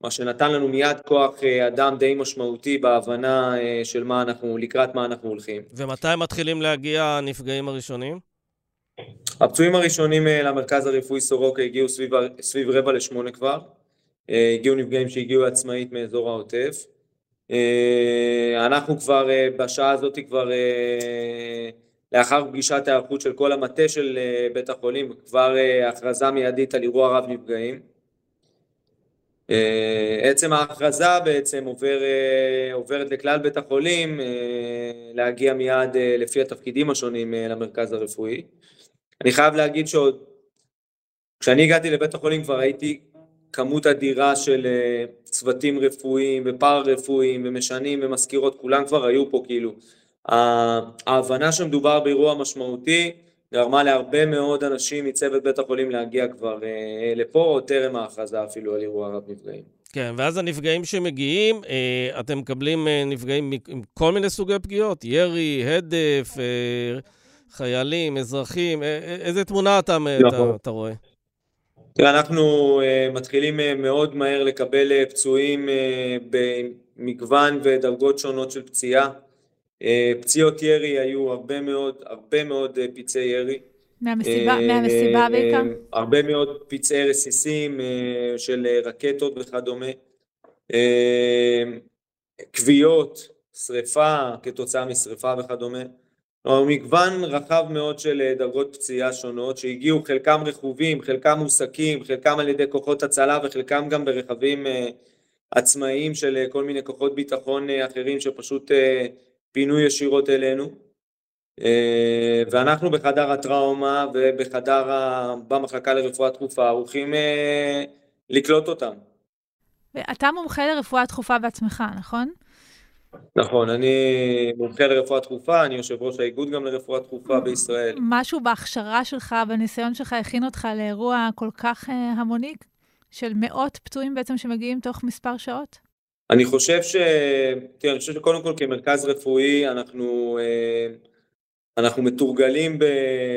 מה שנתן לנו מיד כוח אדם די משמעותי בהבנה של מה אנחנו, לקראת מה אנחנו הולכים. ומתי מתחילים להגיע הנפגעים הראשונים? הפצועים הראשונים למרכז הרפואי סורוקה הגיעו סביב, סביב רבע לשמונה כבר, הגיעו נפגעים שהגיעו עצמאית מאזור העוטף. אנחנו כבר בשעה הזאת כבר לאחר פגישת היערכות של כל המטה של בית החולים כבר הכרזה מיידית על אירוע רב נפגעים. עצם ההכרזה בעצם עובר, עוברת לכלל בית החולים להגיע מיד לפי התפקידים השונים למרכז הרפואי. אני חייב להגיד שעוד כשאני הגעתי לבית החולים כבר הייתי כמות אדירה של צוותים רפואיים ופארה רפואיים ומשנים ומזכירות, כולם כבר היו פה כאילו. ההבנה שמדובר באירוע משמעותי גרמה להרבה מאוד אנשים מצוות בית החולים להגיע כבר לפה, או טרם ההכרזה אפילו על אירוע רב נפגעים. כן, ואז הנפגעים שמגיעים, אתם מקבלים נפגעים עם כל מיני סוגי פגיעות? ירי, הדף, חיילים, אזרחים, איזה תמונה אתה, אתה, אתה רואה? תראה, אנחנו מתחילים מאוד מהר לקבל פצועים במגוון ודרגות שונות של פציעה. פציעות ירי היו הרבה מאוד, הרבה מאוד פצעי ירי. מהמסיבה, מהמסיבה בעיקר? הרבה מאוד פצעי רסיסים של רקטות וכדומה. כוויות, שריפה כתוצאה משריפה וכדומה. כלומר, מגוון רחב מאוד של דרגות פציעה שונות שהגיעו חלקם רכובים, חלקם מוסקים, חלקם על ידי כוחות הצלה וחלקם גם ברכבים עצמאיים של כל מיני כוחות ביטחון אחרים שפשוט פינו ישירות אלינו. ואנחנו בחדר הטראומה ובחדר, במחלקה לרפואה דחופה ערוכים לקלוט אותם. ואתה מומחה לרפואה דחופה בעצמך, נכון? נכון, אני מומחה לרפואה דחופה, אני יושב ראש האיגוד גם לרפואה דחופה בישראל. משהו בהכשרה שלך, בניסיון שלך, הכין אותך לאירוע כל כך המוני, של מאות פצועים בעצם שמגיעים תוך מספר שעות? אני חושב ש... תראה, אני חושב שקודם כל כמרכז רפואי אנחנו, אנחנו מתורגלים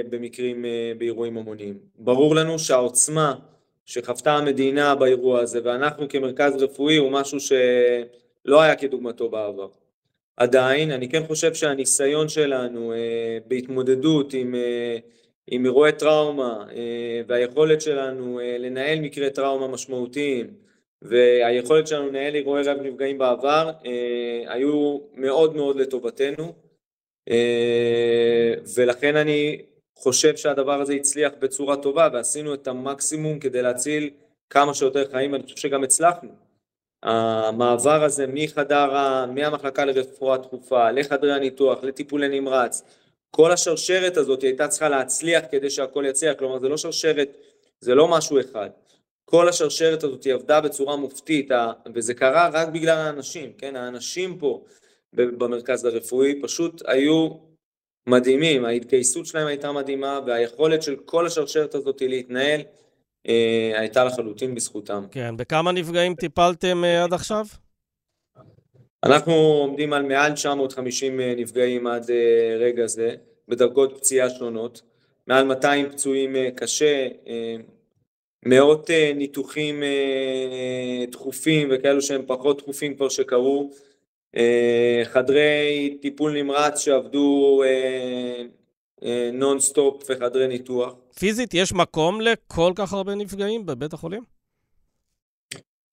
במקרים, באירועים המוניים. ברור לנו שהעוצמה שחוותה המדינה באירוע הזה, ואנחנו כמרכז רפואי הוא משהו ש... לא היה כדוגמתו בעבר. עדיין, אני כן חושב שהניסיון שלנו בהתמודדות עם, עם אירועי טראומה והיכולת שלנו לנהל מקרי טראומה משמעותיים והיכולת שלנו לנהל אירועי רב נפגעים בעבר היו מאוד מאוד לטובתנו ולכן אני חושב שהדבר הזה הצליח בצורה טובה ועשינו את המקסימום כדי להציל כמה שיותר חיים ואני חושב שגם הצלחנו. המעבר הזה מחדר, מהמחלקה לרפואה דחופה, לחדרי הניתוח, לטיפולי נמרץ, כל השרשרת הזאת הייתה צריכה להצליח כדי שהכל יצליח, כלומר זה לא שרשרת, זה לא משהו אחד, כל השרשרת הזאת עבדה בצורה מופתית וזה קרה רק בגלל האנשים, כן, האנשים פה במרכז הרפואי, פשוט היו מדהימים, ההתגייסות שלהם הייתה מדהימה והיכולת של כל השרשרת הזאת להתנהל אה, הייתה לחלוטין בזכותם. כן, בכמה נפגעים טיפלתם אה, עד עכשיו? אנחנו עומדים על מעל 950 אה, נפגעים עד אה, רגע זה, בדרגות פציעה שונות, מעל 200 פצועים אה, קשה, אה, מאות אה, ניתוחים אה, דחופים וכאלו שהם פחות דחופים כבר שקרו, אה, חדרי טיפול נמרץ שעבדו נונסטופ וחדרי ניתוח. פיזית, יש מקום לכל כך הרבה נפגעים בבית החולים?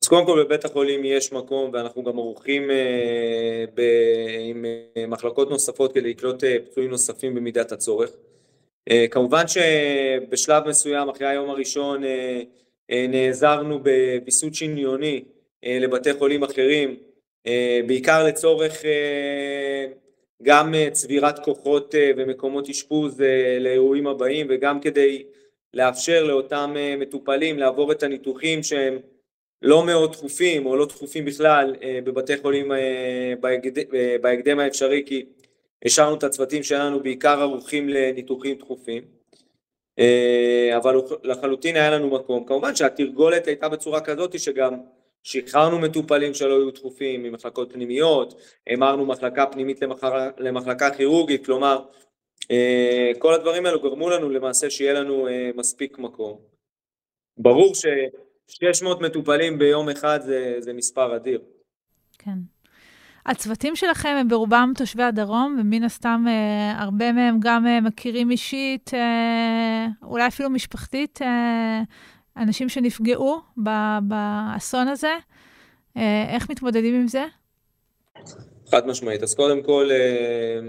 אז קודם כל בבית החולים יש מקום ואנחנו גם ערוכים אה, עם מחלקות נוספות כדי לקלוט אה, פצועים נוספים במידת הצורך. אה, כמובן שבשלב מסוים אחרי היום הראשון אה, אה, נעזרנו בוויסות שניוני לבתי חולים אחרים, בעיקר לצורך גם צבירת כוחות ומקומות אשפוז לאירועים הבאים וגם כדי לאפשר לאותם מטופלים לעבור את הניתוחים שהם לא מאוד דחופים או לא דחופים בכלל בבתי חולים בהקדם האפשרי כי השארנו את הצוותים שלנו בעיקר ערוכים לניתוחים דחופים, אה, אבל לחלוטין היה לנו מקום. כמובן שהתרגולת הייתה בצורה כזאת שגם שחררנו מטופלים שלא היו דחופים ממחלקות פנימיות, המרנו מחלקה פנימית למחלקה, כירורגית, כלומר אה, כל הדברים האלו גרמו לנו למעשה שיהיה לנו אה, מספיק מקום. ברור ש-600 מטופלים ביום אחד זה, זה מספר אדיר. כן. הצוותים שלכם הם ברובם תושבי הדרום, ומן הסתם אה, הרבה מהם גם אה, מכירים אישית, אה, אולי אפילו משפחתית, אה, אנשים שנפגעו באסון הזה. אה, איך מתמודדים עם זה? חד משמעית. אז קודם כל, אה,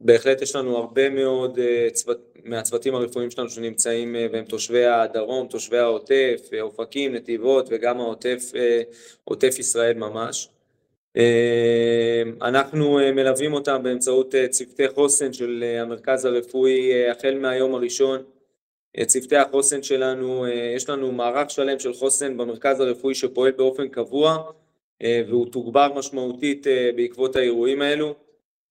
בהחלט יש לנו הרבה מאוד אה, צוות, מהצוותים הרפואיים שלנו שנמצאים והם תושבי הדרום, תושבי העוטף, אופקים, נתיבות וגם העוטף, עוטף ישראל ממש. אנחנו מלווים אותם באמצעות צוותי חוסן של המרכז הרפואי החל מהיום הראשון. צוותי החוסן שלנו, יש לנו מערך שלם של חוסן במרכז הרפואי שפועל באופן קבוע והוא תוגבר משמעותית בעקבות האירועים האלו.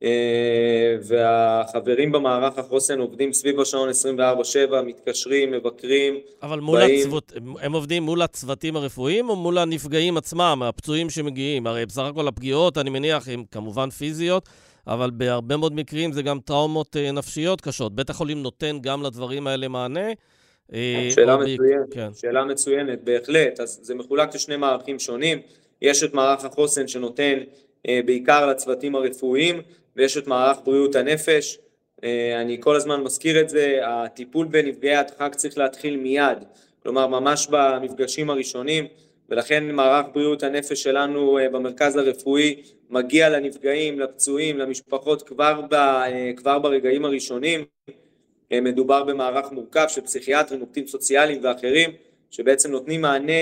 אה, והחברים במערך החוסן עובדים סביב השעון 24/7, מתקשרים, מבקרים, אבל מול באים... הצוות, הם עובדים מול הצוותים הרפואיים או מול הנפגעים עצמם, הפצועים שמגיעים? הרי בסך הכל הפגיעות, אני מניח, הן כמובן פיזיות, אבל בהרבה מאוד מקרים זה גם טראומות אה, נפשיות קשות. בית החולים נותן גם לדברים האלה מענה. אה, שאלה מצוינת, כן. שאלה מצוינת, בהחלט. אז זה מחולק לשני מערכים שונים. יש את מערך החוסן שנותן בעיקר לצוותים הרפואיים, ויש את מערך בריאות הנפש, אה, אני כל הזמן מזכיר את זה, הטיפול בנפגעי הדחק צריך להתחיל מיד, כלומר ממש במפגשים הראשונים, ולכן מערך בריאות הנפש שלנו אה, במרכז הרפואי מגיע לנפגעים, לפצועים, למשפחות כבר, ב, אה, כבר ברגעים הראשונים. מדובר במערך מורכב של פסיכיאטרים, עובדים סוציאליים ואחרים, שבעצם נותנים מענה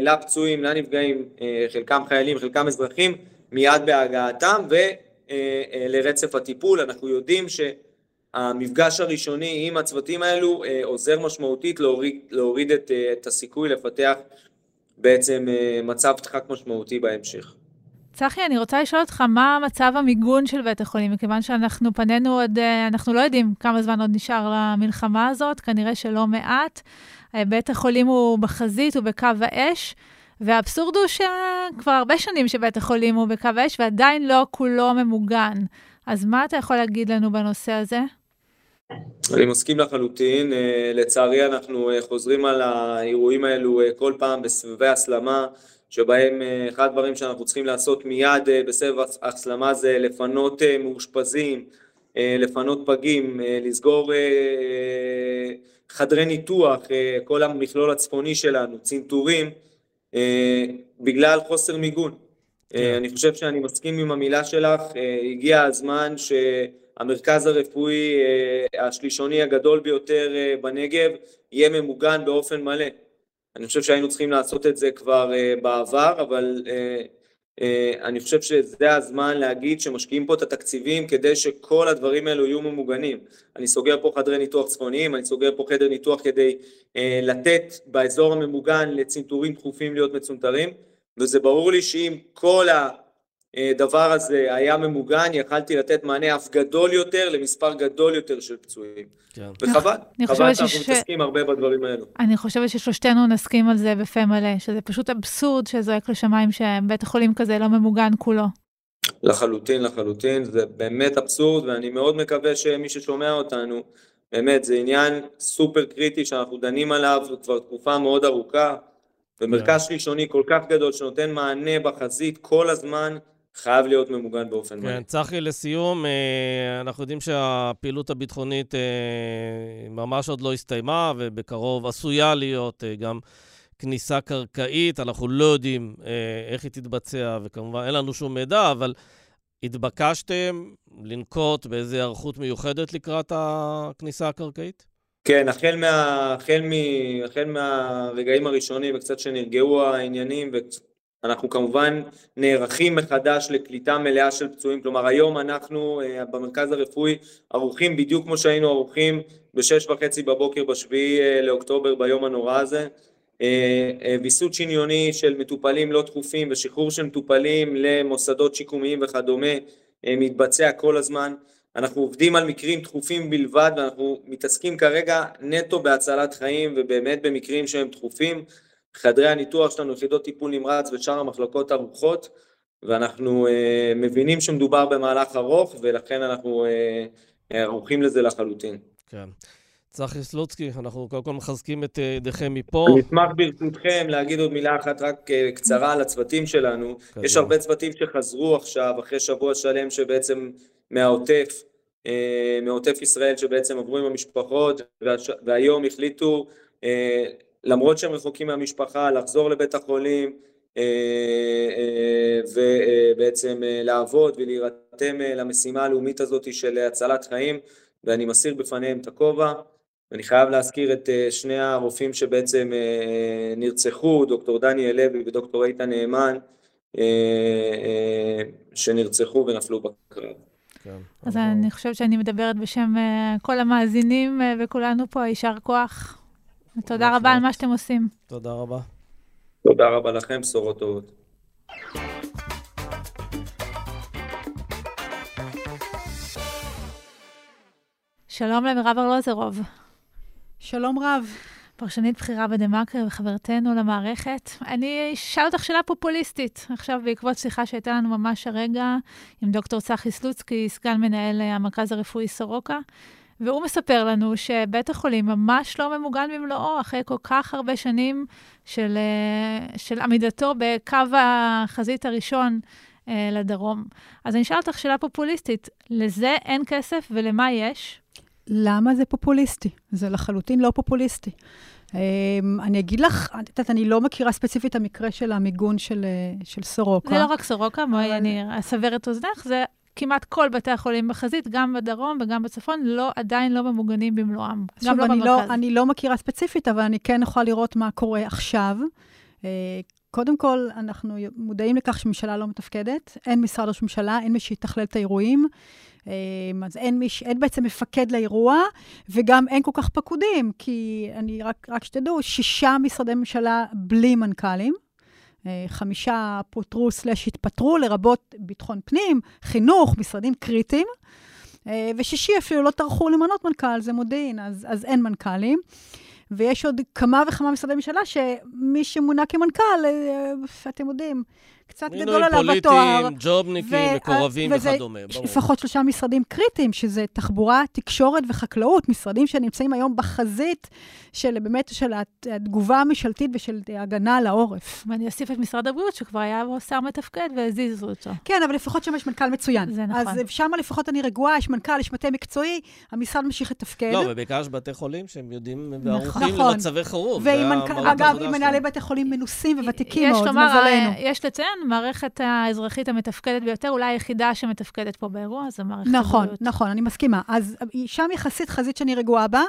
לפצועים, לנפגעים, חלקם חיילים, חלקם אזרחים, מיד בהגעתם, ו... אה, אה, לרצף הטיפול, אנחנו יודעים שהמפגש הראשוני עם הצוותים האלו אה, עוזר משמעותית להוריד, להוריד את, את הסיכוי לפתח בעצם מצב דחק משמעותי בהמשך. צחי, אני רוצה לשאול אותך, מה מצב המיגון של בית החולים? מכיוון שאנחנו פנינו עוד, אנחנו לא יודעים כמה זמן עוד נשאר למלחמה הזאת, כנראה שלא מעט. בית החולים הוא בחזית, הוא בקו האש. והאבסורד הוא שכבר הרבה שנים שבית החולים הוא בקו האש ועדיין לא כולו ממוגן. אז מה אתה יכול להגיד לנו בנושא הזה? אני מסכים לחלוטין, אה, לצערי אנחנו אה, חוזרים על האירועים האלו אה, כל פעם בסבבי הסלמה, שבהם אחד הדברים שאנחנו צריכים לעשות מיד בסבב הסלמה זה לפנות מאושפזים, לפנות פגים, לסגור חדרי ניתוח, כל המכלול הצפוני שלנו, צנתורים, אה, בגלל חוסר מיגון. אה, כן. אני חושב שאני מסכים עם המילה שלך, אה, הגיע הזמן שהמרכז הרפואי השלישוני הגדול ביותר בנגב יהיה ממוגן באופן מלא. אני חושב שהיינו צריכים לעשות את זה כבר בעבר, אבל אני חושב שזה הזמן להגיד שמשקיעים פה את התקציבים כדי שכל הדברים האלו יהיו ממוגנים. אני סוגר פה חדרי ניתוח צפוניים, אני סוגר פה חדר ניתוח כדי לתת באזור הממוגן לצנתורים דחופים להיות מצונתרים, וזה ברור לי שאם כל הדבר הזה היה ממוגן, יכלתי לתת מענה אף גדול יותר למספר גדול יותר של פצועים. כן. וחבל, חבל שאנחנו ש... מתעסקים הרבה בדברים האלו. אני חושבת ששלושתנו נסכים על זה בפה מלא, שזה פשוט אבסורד שזועק לשמיים שבית החולים כזה לא ממוגן כולו. לחלוטין, לחלוטין, זה באמת אבסורד, ואני מאוד מקווה שמי ששומע אותנו, באמת, זה עניין סופר קריטי שאנחנו דנים עליו כבר תקופה מאוד ארוכה, ומרכז כן. ראשוני כל כך גדול שנותן מענה בחזית כל הזמן, חייב להיות ממוגן באופן מלא. כן, צחי, לסיום, אה, אנחנו יודעים שהפעילות הביטחונית אה, ממש עוד לא הסתיימה, ובקרוב עשויה להיות אה, גם כניסה קרקעית. אנחנו לא יודעים איך היא תתבצע, וכמובן אין לנו שום מידע, אבל התבקשתם לנקוט באיזו היערכות מיוחדת לקראת הכניסה הקרקעית? כן, החל, מה, החל, מ, החל מהרגעים הראשונים וקצת שנרגעו העניינים אנחנו כמובן נערכים מחדש לקליטה מלאה של פצועים, כלומר היום אנחנו uh, במרכז הרפואי ערוכים בדיוק כמו שהיינו ערוכים בשש וחצי בבוקר בשביעי uh, לאוקטובר ביום הנורא הזה. uh, ויסות שניוני של מטופלים לא דחופים ושחרור של מטופלים למוסדות שיקומיים וכדומה מתבצע כל הזמן. אנחנו עובדים על מקרים דחופים בלבד ואנחנו מתעסקים כרגע נטו בהצלת חיים ובאמת במקרים שהם דחופים. חדרי הניתוח שלנו, יחידות טיפול נמרץ ושאר המחלקות ערוכות, ואנחנו אה, מבינים שמדובר במהלך ארוך, ולכן אנחנו אה, ערוכים לזה לחלוטין. כן. צחי סלוצקי, אנחנו קודם כל מחזקים את ידיכם מפה. אני אשמח ברשותכם להגיד עוד מילה אחת רק אה, קצרה על הצוותים שלנו. כזה. יש הרבה צוותים שחזרו עכשיו, אחרי שבוע שלם שבעצם מהעוטף, אה, מעוטף ישראל, שבעצם עברו עם המשפחות, והיום החליטו אה, למרות שהם רחוקים מהמשפחה, לחזור לבית החולים אה, אה, ובעצם אה, לעבוד ולהירתם למשימה הלאומית הזאת של הצלת חיים ואני מסיר בפניהם את הכובע. אני חייב להזכיר את שני הרופאים שבעצם נרצחו, דוקטור דניאל לוי ודוקטור איתן נאמן, שנרצחו ונפלו בקרב. כן, אז אני חושבת שאני מדברת בשם כל המאזינים וכולנו פה, יישר כוח ותודה רבה על מה שאתם עושים. תודה רבה. תודה רבה לכם, בשורות טובות. שלום למירב ארלוזרוב. שלום רב. פרשנית בכירה בדה-מרקר וחברתנו למערכת. אני אשאל אותך שאלה פופוליסטית. עכשיו, בעקבות שיחה שהייתה לנו ממש הרגע עם דוקטור צחי סלוצקי, סגן מנהל המרכז הרפואי סורוקה, והוא מספר לנו שבית החולים ממש לא ממוגן במלואו, אחרי כל כך הרבה שנים של, אה, של עמידתו בקו החזית הראשון אה, לדרום. אז אני אשאל אותך שאלה פופוליסטית, לזה אין כסף ולמה יש? למה זה פופוליסטי? זה לחלוטין לא פופוליסטי. Um, אני אגיד לך, את יודעת, אני לא מכירה ספציפית את המקרה של המיגון של, אה, של סורוקה. זה לא רק סורוקה, בואי אבל... אני אסבר את אוזנך, זה כמעט כל בתי החולים בחזית, גם בדרום וגם בצפון, לא, עדיין לא ממוגנים במלואם. גם לא במרכז. לא, אני לא מכירה ספציפית, אבל אני כן יכולה לראות מה קורה עכשיו. אה, קודם כל, אנחנו מודעים לכך שממשלה לא מתפקדת, אין משרד ראש ממשלה, אין מי שיתכלל את האירועים. אה, אז אין, מי, אין בעצם מפקד לאירוע, וגם אין כל כך פקודים, כי אני רק, רק שתדעו, שישה משרדי ממשלה בלי מנכ"לים. חמישה פוטרו סלש התפטרו, לרבות ביטחון פנים, חינוך, משרדים קריטיים. אה, ושישי אפילו לא טרחו למנות מנכ"ל, זה מודיעין, אז, אז אין מנכ"לים. ויש עוד כמה וכמה משרדי ממשלה שמי שמונה כמנכ"ל, אה, אתם יודעים, קצת גדול עליו התואר. מינויים פוליטיים, ג'ובניקים, מקורבים וכדומה, ברור. לפחות שלושה משרדים קריטיים, שזה תחבורה, תקשורת וחקלאות, משרדים שנמצאים היום בחזית של באמת, של התגובה הממשלתית ושל הגנה על העורף. ואני אוסיף את משרד הבריאות, שכבר היה בו שר מתפקד והזיזו אותו. כן, אבל לפחות שם יש מנכ"ל מצוין. זה נכון. אז שם לפחות אני רגועה, יש מנכ"ל, יש מטה מקצועי, המשרד ממשיך לתפקד. לא, ובעיקר יש בתי חולים שהם יודעים וערוכים נכון. למצבי חירום. אגב, עם מנהלי בתי חולים מנוסים וותיקים מאוד, מזלנו. יש לציין, המערכת האזרחית המתפקדת ביותר, אולי היחידה שמתפקדת פה באירוע, זה מערכת נכון, הבריאות. נכון, נכון, אני מסכימה. אז שם יחסית חזית שאני רגועה בה.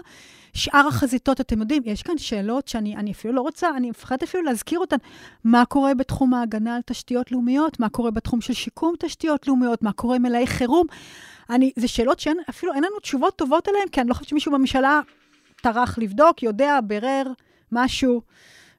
שאר החזיתות, אתם יודעים, יש כאן שאלות שאני אפילו לא רוצה, אני מפחדת אפילו להזכיר אותן. מה קורה בתחום ההגנה על תשתיות לאומיות? מה קורה בתחום של שיקום תשתיות לאומיות? מה קורה עם מלאי חירום? אני, זה שאלות שאפילו אין לנו תשובות טובות עליהן, כי אני לא חושבת שמישהו בממשלה טרח לבדוק, יודע, בירר, משהו.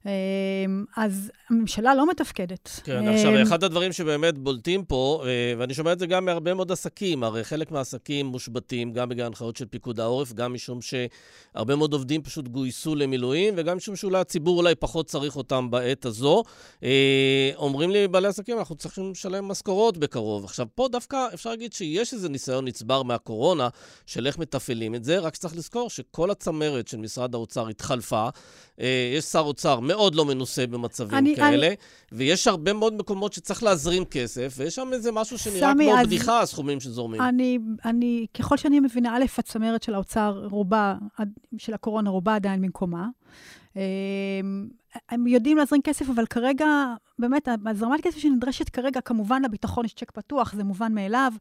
אמ, אז הממשלה לא מתפקדת. כן, עכשיו, אחד הדברים שבאמת בולטים פה, אה, ואני שומע את זה גם מהרבה מאוד עסקים, הרי חלק מהעסקים מושבתים, גם בגלל הנחיות של פיקוד העורף, גם משום שהרבה מאוד עובדים פשוט גויסו למילואים, וגם משום שאולי הציבור אולי פחות צריך אותם בעת הזו. אה, אומרים לי בעלי עסקים, אנחנו צריכים לשלם משכורות בקרוב. עכשיו, פה דווקא אפשר להגיד שיש איזה ניסיון נצבר מהקורונה, של איך מתפעלים את זה, רק צריך לזכור שכל הצמרת של משרד האוצר התחלפה. אה, יש שר אוצר מאוד לא מנוסה במצבים אני, כאלה, אני... ויש הרבה מאוד מקומות שצריך להזרים כסף, ויש שם איזה משהו שנראה סמי, כמו אז... בדיחה, הסכומים שזורמים. אני, אני, ככל שאני מבינה, א', הצמרת של האוצר, רובה, של הקורונה, רובה עדיין במקומה. אמ, הם יודעים להזרים כסף, אבל כרגע, באמת, הזרמת כסף שנדרשת כרגע, כמובן לביטחון יש צ'ק פתוח, זה מובן מאליו.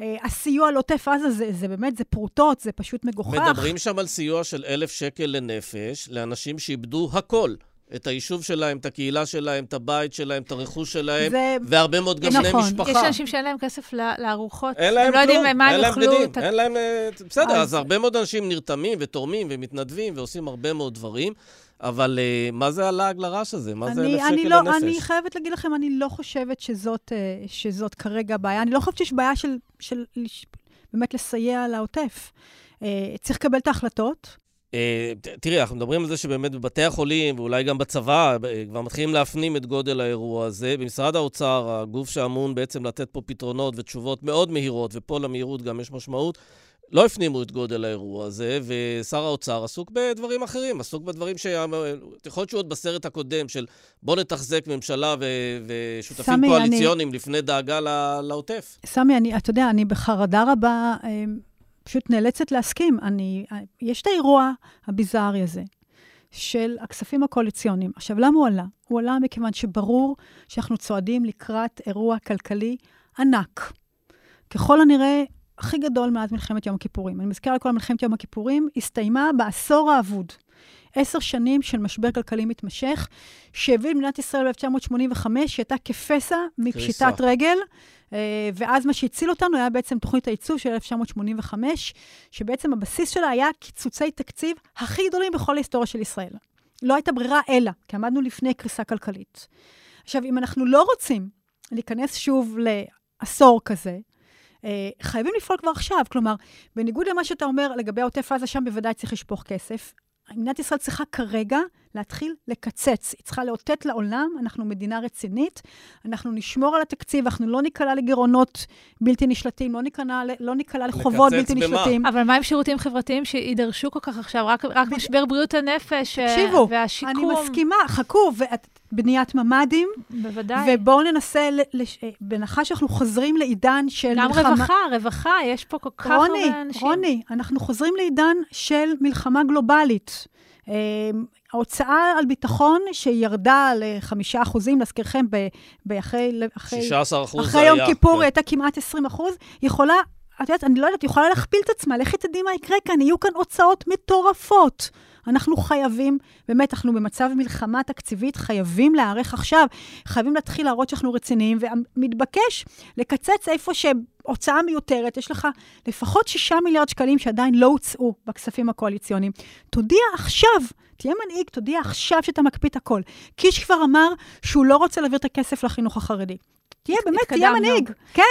אה, הסיוע לעוטף עזה זה, זה באמת, זה פרוטות, זה פשוט מגוחך. מדברים שם על סיוע של אלף שקל לנפש לאנשים שאיבדו הכל. את היישוב שלהם, את הקהילה שלהם, את הבית שלהם, את הרכוש שלהם, זה... והרבה מאוד גם בני נכון. משפחה. יש אנשים שאין להם כסף לארוחות, אין להם הם כלום, לא יודעים מה הם יאכלו. אין להם בגדים, אין להם... אה, בסדר, אז... אז הרבה מאוד אנשים נרתמים ותורמים ומתנדבים ועושים הרבה מאוד דברים. אבל uh, מה זה הלעג לרש הזה? מה אני, זה אלף שקל לא, לנפש? אני חייבת להגיד לכם, אני לא חושבת שזאת, uh, שזאת כרגע בעיה. אני לא חושבת שיש בעיה של, של, של באמת לסייע לעוטף. Uh, צריך לקבל את ההחלטות. Uh, תראי, אנחנו מדברים על זה שבאמת בבתי החולים, ואולי גם בצבא, כבר מתחילים להפנים את גודל האירוע הזה. במשרד האוצר, הגוף שאמון בעצם לתת פה פתרונות ותשובות מאוד מהירות, ופה למהירות גם יש משמעות, לא הפנימו את גודל האירוע הזה, ושר האוצר עסוק בדברים אחרים, עסוק בדברים ש... יכול להיות שהוא עוד בסרט הקודם של בוא נתחזק ממשלה ו... ושותפים סמי, קואליציוניים אני... לפני דאגה לעוטף. סמי, אני, אתה יודע, אני בחרדה רבה אמ, פשוט נאלצת להסכים. אני, יש את האירוע הביזארי הזה. של הכספים הקואליציוניים. עכשיו, למה הוא עלה? הוא עלה מכיוון שברור שאנחנו צועדים לקראת אירוע כלכלי ענק. ככל הנראה, הכי גדול מאז מלחמת יום הכיפורים. אני מזכירה לכל מלחמת יום הכיפורים, הסתיימה בעשור האבוד. עשר שנים של משבר כלכלי מתמשך, שהביא למדינת ישראל ב-1985, שהייתה כפסע מפשיטת רגל, ואז מה שהציל אותנו היה בעצם תוכנית הייצוב של 1985, שבעצם הבסיס שלה היה קיצוצי תקציב הכי גדולים בכל ההיסטוריה של ישראל. לא הייתה ברירה אלא, כי עמדנו לפני קריסה כלכלית. עכשיו, אם אנחנו לא רוצים להיכנס שוב לעשור כזה, אה, חייבים לפעול כבר עכשיו. כלומר, בניגוד למה שאתה אומר לגבי עוטף עזה, שם בוודאי צריך לשפוך כסף. מדינת ישראל צריכה כרגע להתחיל לקצץ. היא צריכה לאותת לעולם, אנחנו מדינה רצינית, אנחנו נשמור על התקציב, אנחנו לא ניקלע לגירעונות בלתי נשלטים, לא ניקלע, לא ניקלע לחובות בלתי במה? נשלטים. אבל מה עם שירותים חברתיים שיידרשו כל כך עכשיו? רק, רק משבר בריאות הנפש אה, תקשיבו, והשיקום. תקשיבו, אני מסכימה, חכו, ואת, בניית ממ"דים. בוודאי. ובואו ננסה, לש... בהנחה שאנחנו חוזרים לעידן של גם מלחמה... גם רווחה, רווחה, יש פה כל כך הרבה אנשים. רוני, רוני, אנחנו חוזרים לעידן של מלחמה גלובלית. אמ, ההוצאה על ביטחון שירדה ל-5 אחוזים, להזכירכם, אחרי... 16 אחוז אחרי יום כיפור כן. הייתה כמעט 20 אחוז, יכולה, את יודעת, אני לא יודעת, יכולה להכפיל את עצמה, לכי תדעי מה יקרה כאן, יהיו כאן הוצאות מטורפות. אנחנו חייבים, באמת, אנחנו במצב מלחמה תקציבית, חייבים להיערך עכשיו, חייבים להתחיל להראות שאנחנו רציניים, ומתבקש לקצץ איפה שהוצאה מיותרת, יש לך לפחות 6 מיליארד שקלים שעדיין לא הוצאו בכספים הקואליציוניים. תודיע עכשיו. תהיה מנהיג, תודיע עכשיו שאתה מקפיא את הכל. קיש כבר אמר שהוא לא רוצה להעביר את הכסף לחינוך החרדי. תהיה, באמת, תהיה מנהיג. כן,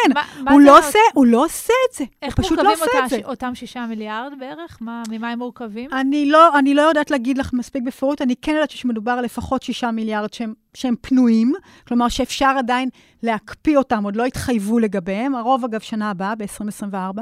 הוא לא עושה, הוא לא עושה את זה. איך מורכבים אותם שישה מיליארד בערך? ממה הם מורכבים? לא, אני לא יודעת להגיד לך מספיק בפירוט, אני כן יודעת שמדובר על לפחות שישה מיליארד שהם שהם פנויים, כלומר שאפשר עדיין להקפיא אותם, עוד לא התחייבו לגביהם, הרוב אגב שנה הבאה, ב-2024.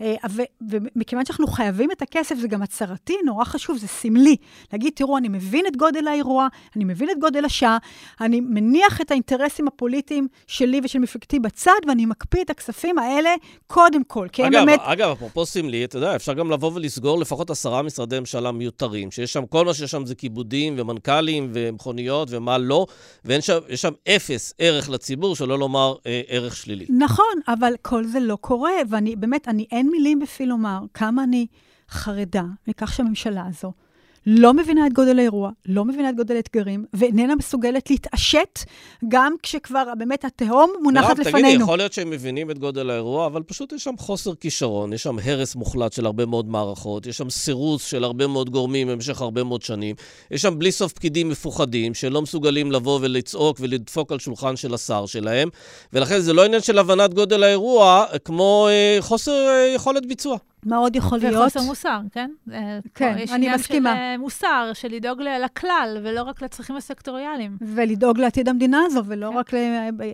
אה, ומכיוון שאנחנו חייבים את הכסף, זה גם הצהרתי, נורא חשוב, זה סמלי. להגיד, תראו, אני מבין את גודל האירוע, אני מבין את גודל השעה, אני מניח את האינטרסים הפוליטיים שלי ושל מפלגתי בצד, ואני מקפיא את הכספים האלה קודם כל, כי הם באמת... אגב, אפרופו סמלי, אתה יודע, אפשר גם לבוא ולסגור לפחות עשרה משרדי ממשלה מיותרים, שיש שם, כל מה שיש שם זה כיבודים ומנכ"לים ומכוניות ומה לא. ויש שם, שם אפס ערך לציבור, שלא לומר אה, ערך שלילי. נכון, אבל כל זה לא קורה, ואני, באמת, אני, אין מילים בפי לומר כמה אני חרדה מכך שהממשלה הזו לא מבינה את גודל האירוע, לא מבינה את גודל האתגרים, ואיננה מסוגלת להתעשת גם כשכבר באמת התהום מונחת מירב, לפנינו. תגידי, יכול להיות שהם מבינים את גודל האירוע, אבל פשוט יש שם חוסר כישרון, יש שם הרס מוחלט של הרבה מאוד מערכות, יש שם סירוס של הרבה מאוד גורמים במשך הרבה מאוד שנים, יש שם בלי סוף פקידים מפוחדים, שלא מסוגלים לבוא ולצעוק ולדפוק על שולחן של השר שלהם, ולכן זה לא עניין של הבנת גודל האירוע, כמו אה, חוסר אה, יכולת ביצוע. מה עוד יכול להיות? וחוסר מוסר, כן? אה, כן, יש אני מסכימה. עניין של אה, מוסר, של לדאוג לכלל, ולא רק לצרכים הסקטוריאליים. ולדאוג לעתיד המדינה הזו, ולא כן. רק ל...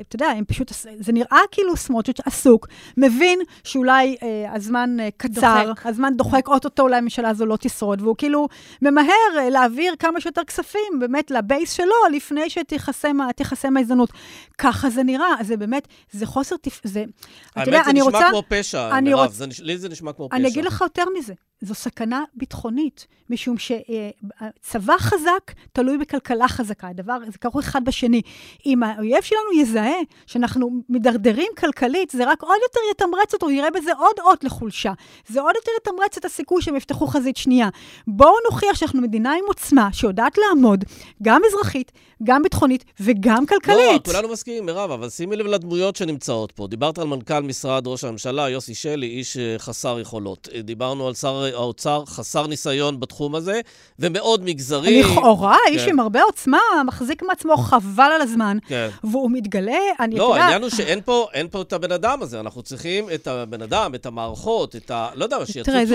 אתה יודע, הם פשוט... זה נראה כאילו סמוטריץ' עסוק, מבין שאולי אה, הזמן אה, קצר, דוחק. הזמן דוחק, אוטוטו אולי הממשלה הזו לא תשרוד, והוא כאילו ממהר אה, להעביר כמה שיותר כספים באמת לבייס שלו, לפני שתיחסם ההזדמנות. ככה זה נראה, זה באמת, זה חוסר... תפ... זה... אתה יודע, האמת, זה אני נשמע רוצה... כמו פשע, אני מירב. לי זה נשמע כמו פשע. אני אגיד לך יותר מזה, זו סכנה ביטחונית, משום שצבא חזק תלוי בכלכלה חזקה. הדבר, זה כרוך אחד בשני. אם האויב שלנו יזהה שאנחנו מידרדרים כלכלית, זה רק עוד יותר יתמרץ אותו, יראה בזה עוד אות לחולשה. זה עוד יותר יתמרץ את הסיכוי שהם יפתחו חזית שנייה. בואו נוכיח שאנחנו מדינה עם עוצמה, שיודעת לעמוד, גם אזרחית, גם ביטחונית וגם לא, כלכלית. כולנו מסכימים, מירב, אבל שימי לב לדמויות שנמצאות פה. דיברת על מנכ"ל משרד ראש הממשלה, יוסי שלי, איש אה, חסר יכולות. אה, דיברנו על שר האוצר, חסר ניסיון בתחום הזה, ומאוד מגזרי. לכאורה, איש כן. עם הרבה עוצמה, מחזיק מעצמו חבל על הזמן, כן. והוא מתגלה, אני, לא, יודע, העניין הוא שאין פה, פה את הבן אדם הזה. אנחנו צריכים את הבן אדם, את המערכות, את ה... לא יודע,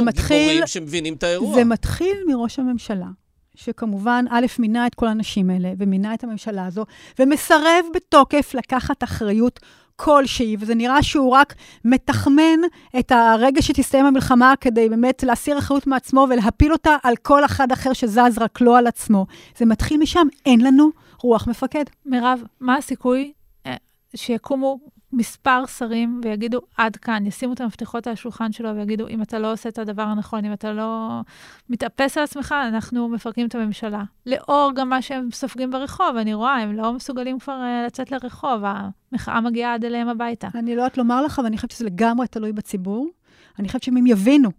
מתחיל- גיבורים שמבינים את האירוע. זה מתחיל מראש הממשלה, שכמובן, א', מינה את כל האנשים האלה, ומינה את הממשלה הזו, ומסרב בתוקף לקחת אחריות כלשהי, וזה נראה שהוא רק מתחמן את הרגע שתסתיים המלחמה כדי באמת להסיר אחריות מעצמו ולהפיל אותה על כל אחד אחר שזז, רק לא על עצמו. זה מתחיל משם, אין לנו רוח מפקד. מירב, מה הסיכוי אה, שיקומו מספר שרים ויגידו, עד כאן, ישימו את המפתחות על השולחן שלו ויגידו, אם אתה לא עושה את הדבר הנכון, אם אתה לא מתאפס על עצמך, אנחנו מפרקים את הממשלה. לאור גם מה שהם סופגים ברחוב, אני רואה, הם לא מסוגלים כבר אה, לצאת לרחוב, המחאה מגיעה עד אליהם הביתה. אני לא יודעת לומר לך, אבל אני חושבת שזה לגמרי תלוי בציבור. אני חושבת שאם הם יבינו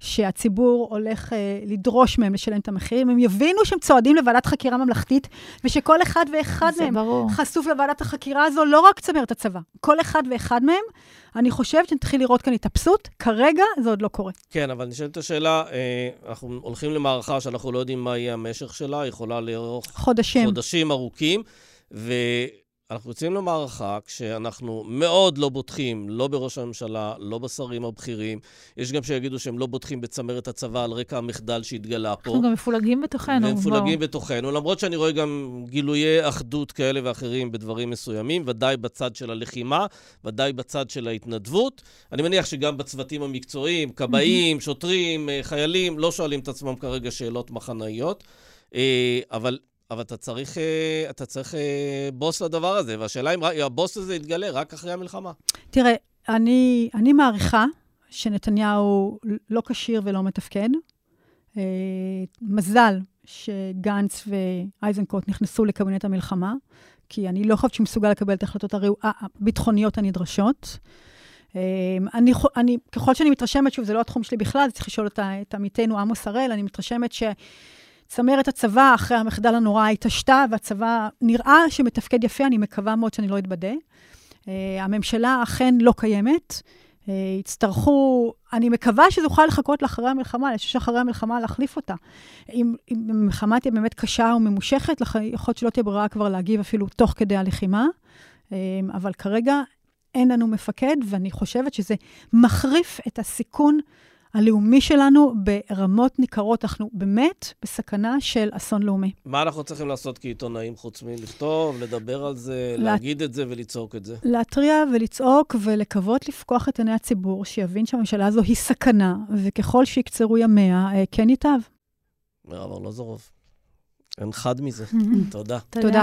שהציבור הולך אה, לדרוש מהם לשלם את המחירים, הם יבינו שהם צועדים לוועדת חקירה ממלכתית, ושכל אחד ואחד מהם ברור. חשוף לוועדת החקירה הזו, לא רק צמרת הצבא, כל אחד ואחד מהם, אני חושבת שנתחיל לראות כאן התאפסות, כרגע זה עוד לא קורה. כן, אבל נשאלת השאלה, אה, אנחנו הולכים למערכה שאנחנו לא יודעים מה יהיה המשך שלה, יכולה לארוך חודשים. חודשים ארוכים, ואנחנו יוצאים למערכה כשאנחנו מאוד לא בוטחים, לא בראש הממשלה, לא בשרים הבכירים. יש גם שיגידו שהם לא בוטחים בצמרת הצבא על רקע המחדל שהתגלה פה. אנחנו גם מפולגים בתוכנו. והם מפולגים. בתוכנו, למרות שאני רואה גם גילויי אחדות כאלה ואחרים בדברים מסוימים, ודאי בצד של הלחימה, ודאי בצד של ההתנדבות. אני מניח שגם בצוותים המקצועיים, כבאים, שוטרים, אה, חיילים, לא שואלים את עצמם כרגע שאלות מחנאיות. אה, אבל, אבל אתה צריך, אה, אתה צריך אה, בוס לדבר הזה, והשאלה אם הבוס הזה יתגלה רק אחרי המלחמה. תראה, אני, אני מעריכה שנתניהו לא כשיר ולא מתפקד. אה, מזל שגנץ ואייזנקוט נכנסו לקבינט המלחמה, כי אני לא חושבת שהוא מסוגל לקבל את ההחלטות הביטחוניות הנדרשות. אני, אני, ככל שאני מתרשמת, שוב, זה לא התחום שלי בכלל, צריך לשאול את, עמיתנו עמוס הראל, אני מתרשמת שצמרת הצבא, אחרי המחדל הנורא, התעשתה, והצבא נראה שמתפקד יפה, אני מקווה מאוד שאני לא אתבדה. Uh, הממשלה אכן לא קיימת. Uh, יצטרכו, אני מקווה שזה יוכל לחכות לאחרי המלחמה, אני שאחרי המלחמה להחליף אותה. אם, אם המלחמה תהיה באמת קשה וממושכת, יכול להיות שלא תהיה ברירה כבר להגיב אפילו תוך כדי הלחימה, uh, אבל כרגע אין לנו מפקד, ואני חושבת שזה מחריף את הסיכון הלאומי שלנו ברמות ניכרות. אנחנו באמת בסכנה של אסון לאומי. מה אנחנו צריכים לעשות כעיתונאים חוץ מלכתוב, לדבר על זה, לה- להגיד את זה ולצעוק את זה? להתריע ולצעוק ולקוות לפקוח את עיני הציבור, שיבין שהממשלה הזו היא סכנה, וככל שיקצרו ימיה, אה, כן ייטב. מירב ארלוזורוב, אין חד מזה. תודה. תודה.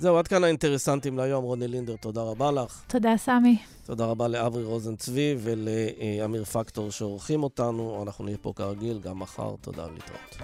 זהו, עד כאן האינטרסנטים להיום. רוני לינדר, תודה רבה לך. תודה, סמי. תודה רבה לאברי רוזן צבי ולאמיר פקטור שעורכים אותנו. אנחנו נהיה פה כרגיל גם מחר. תודה ולהתראות.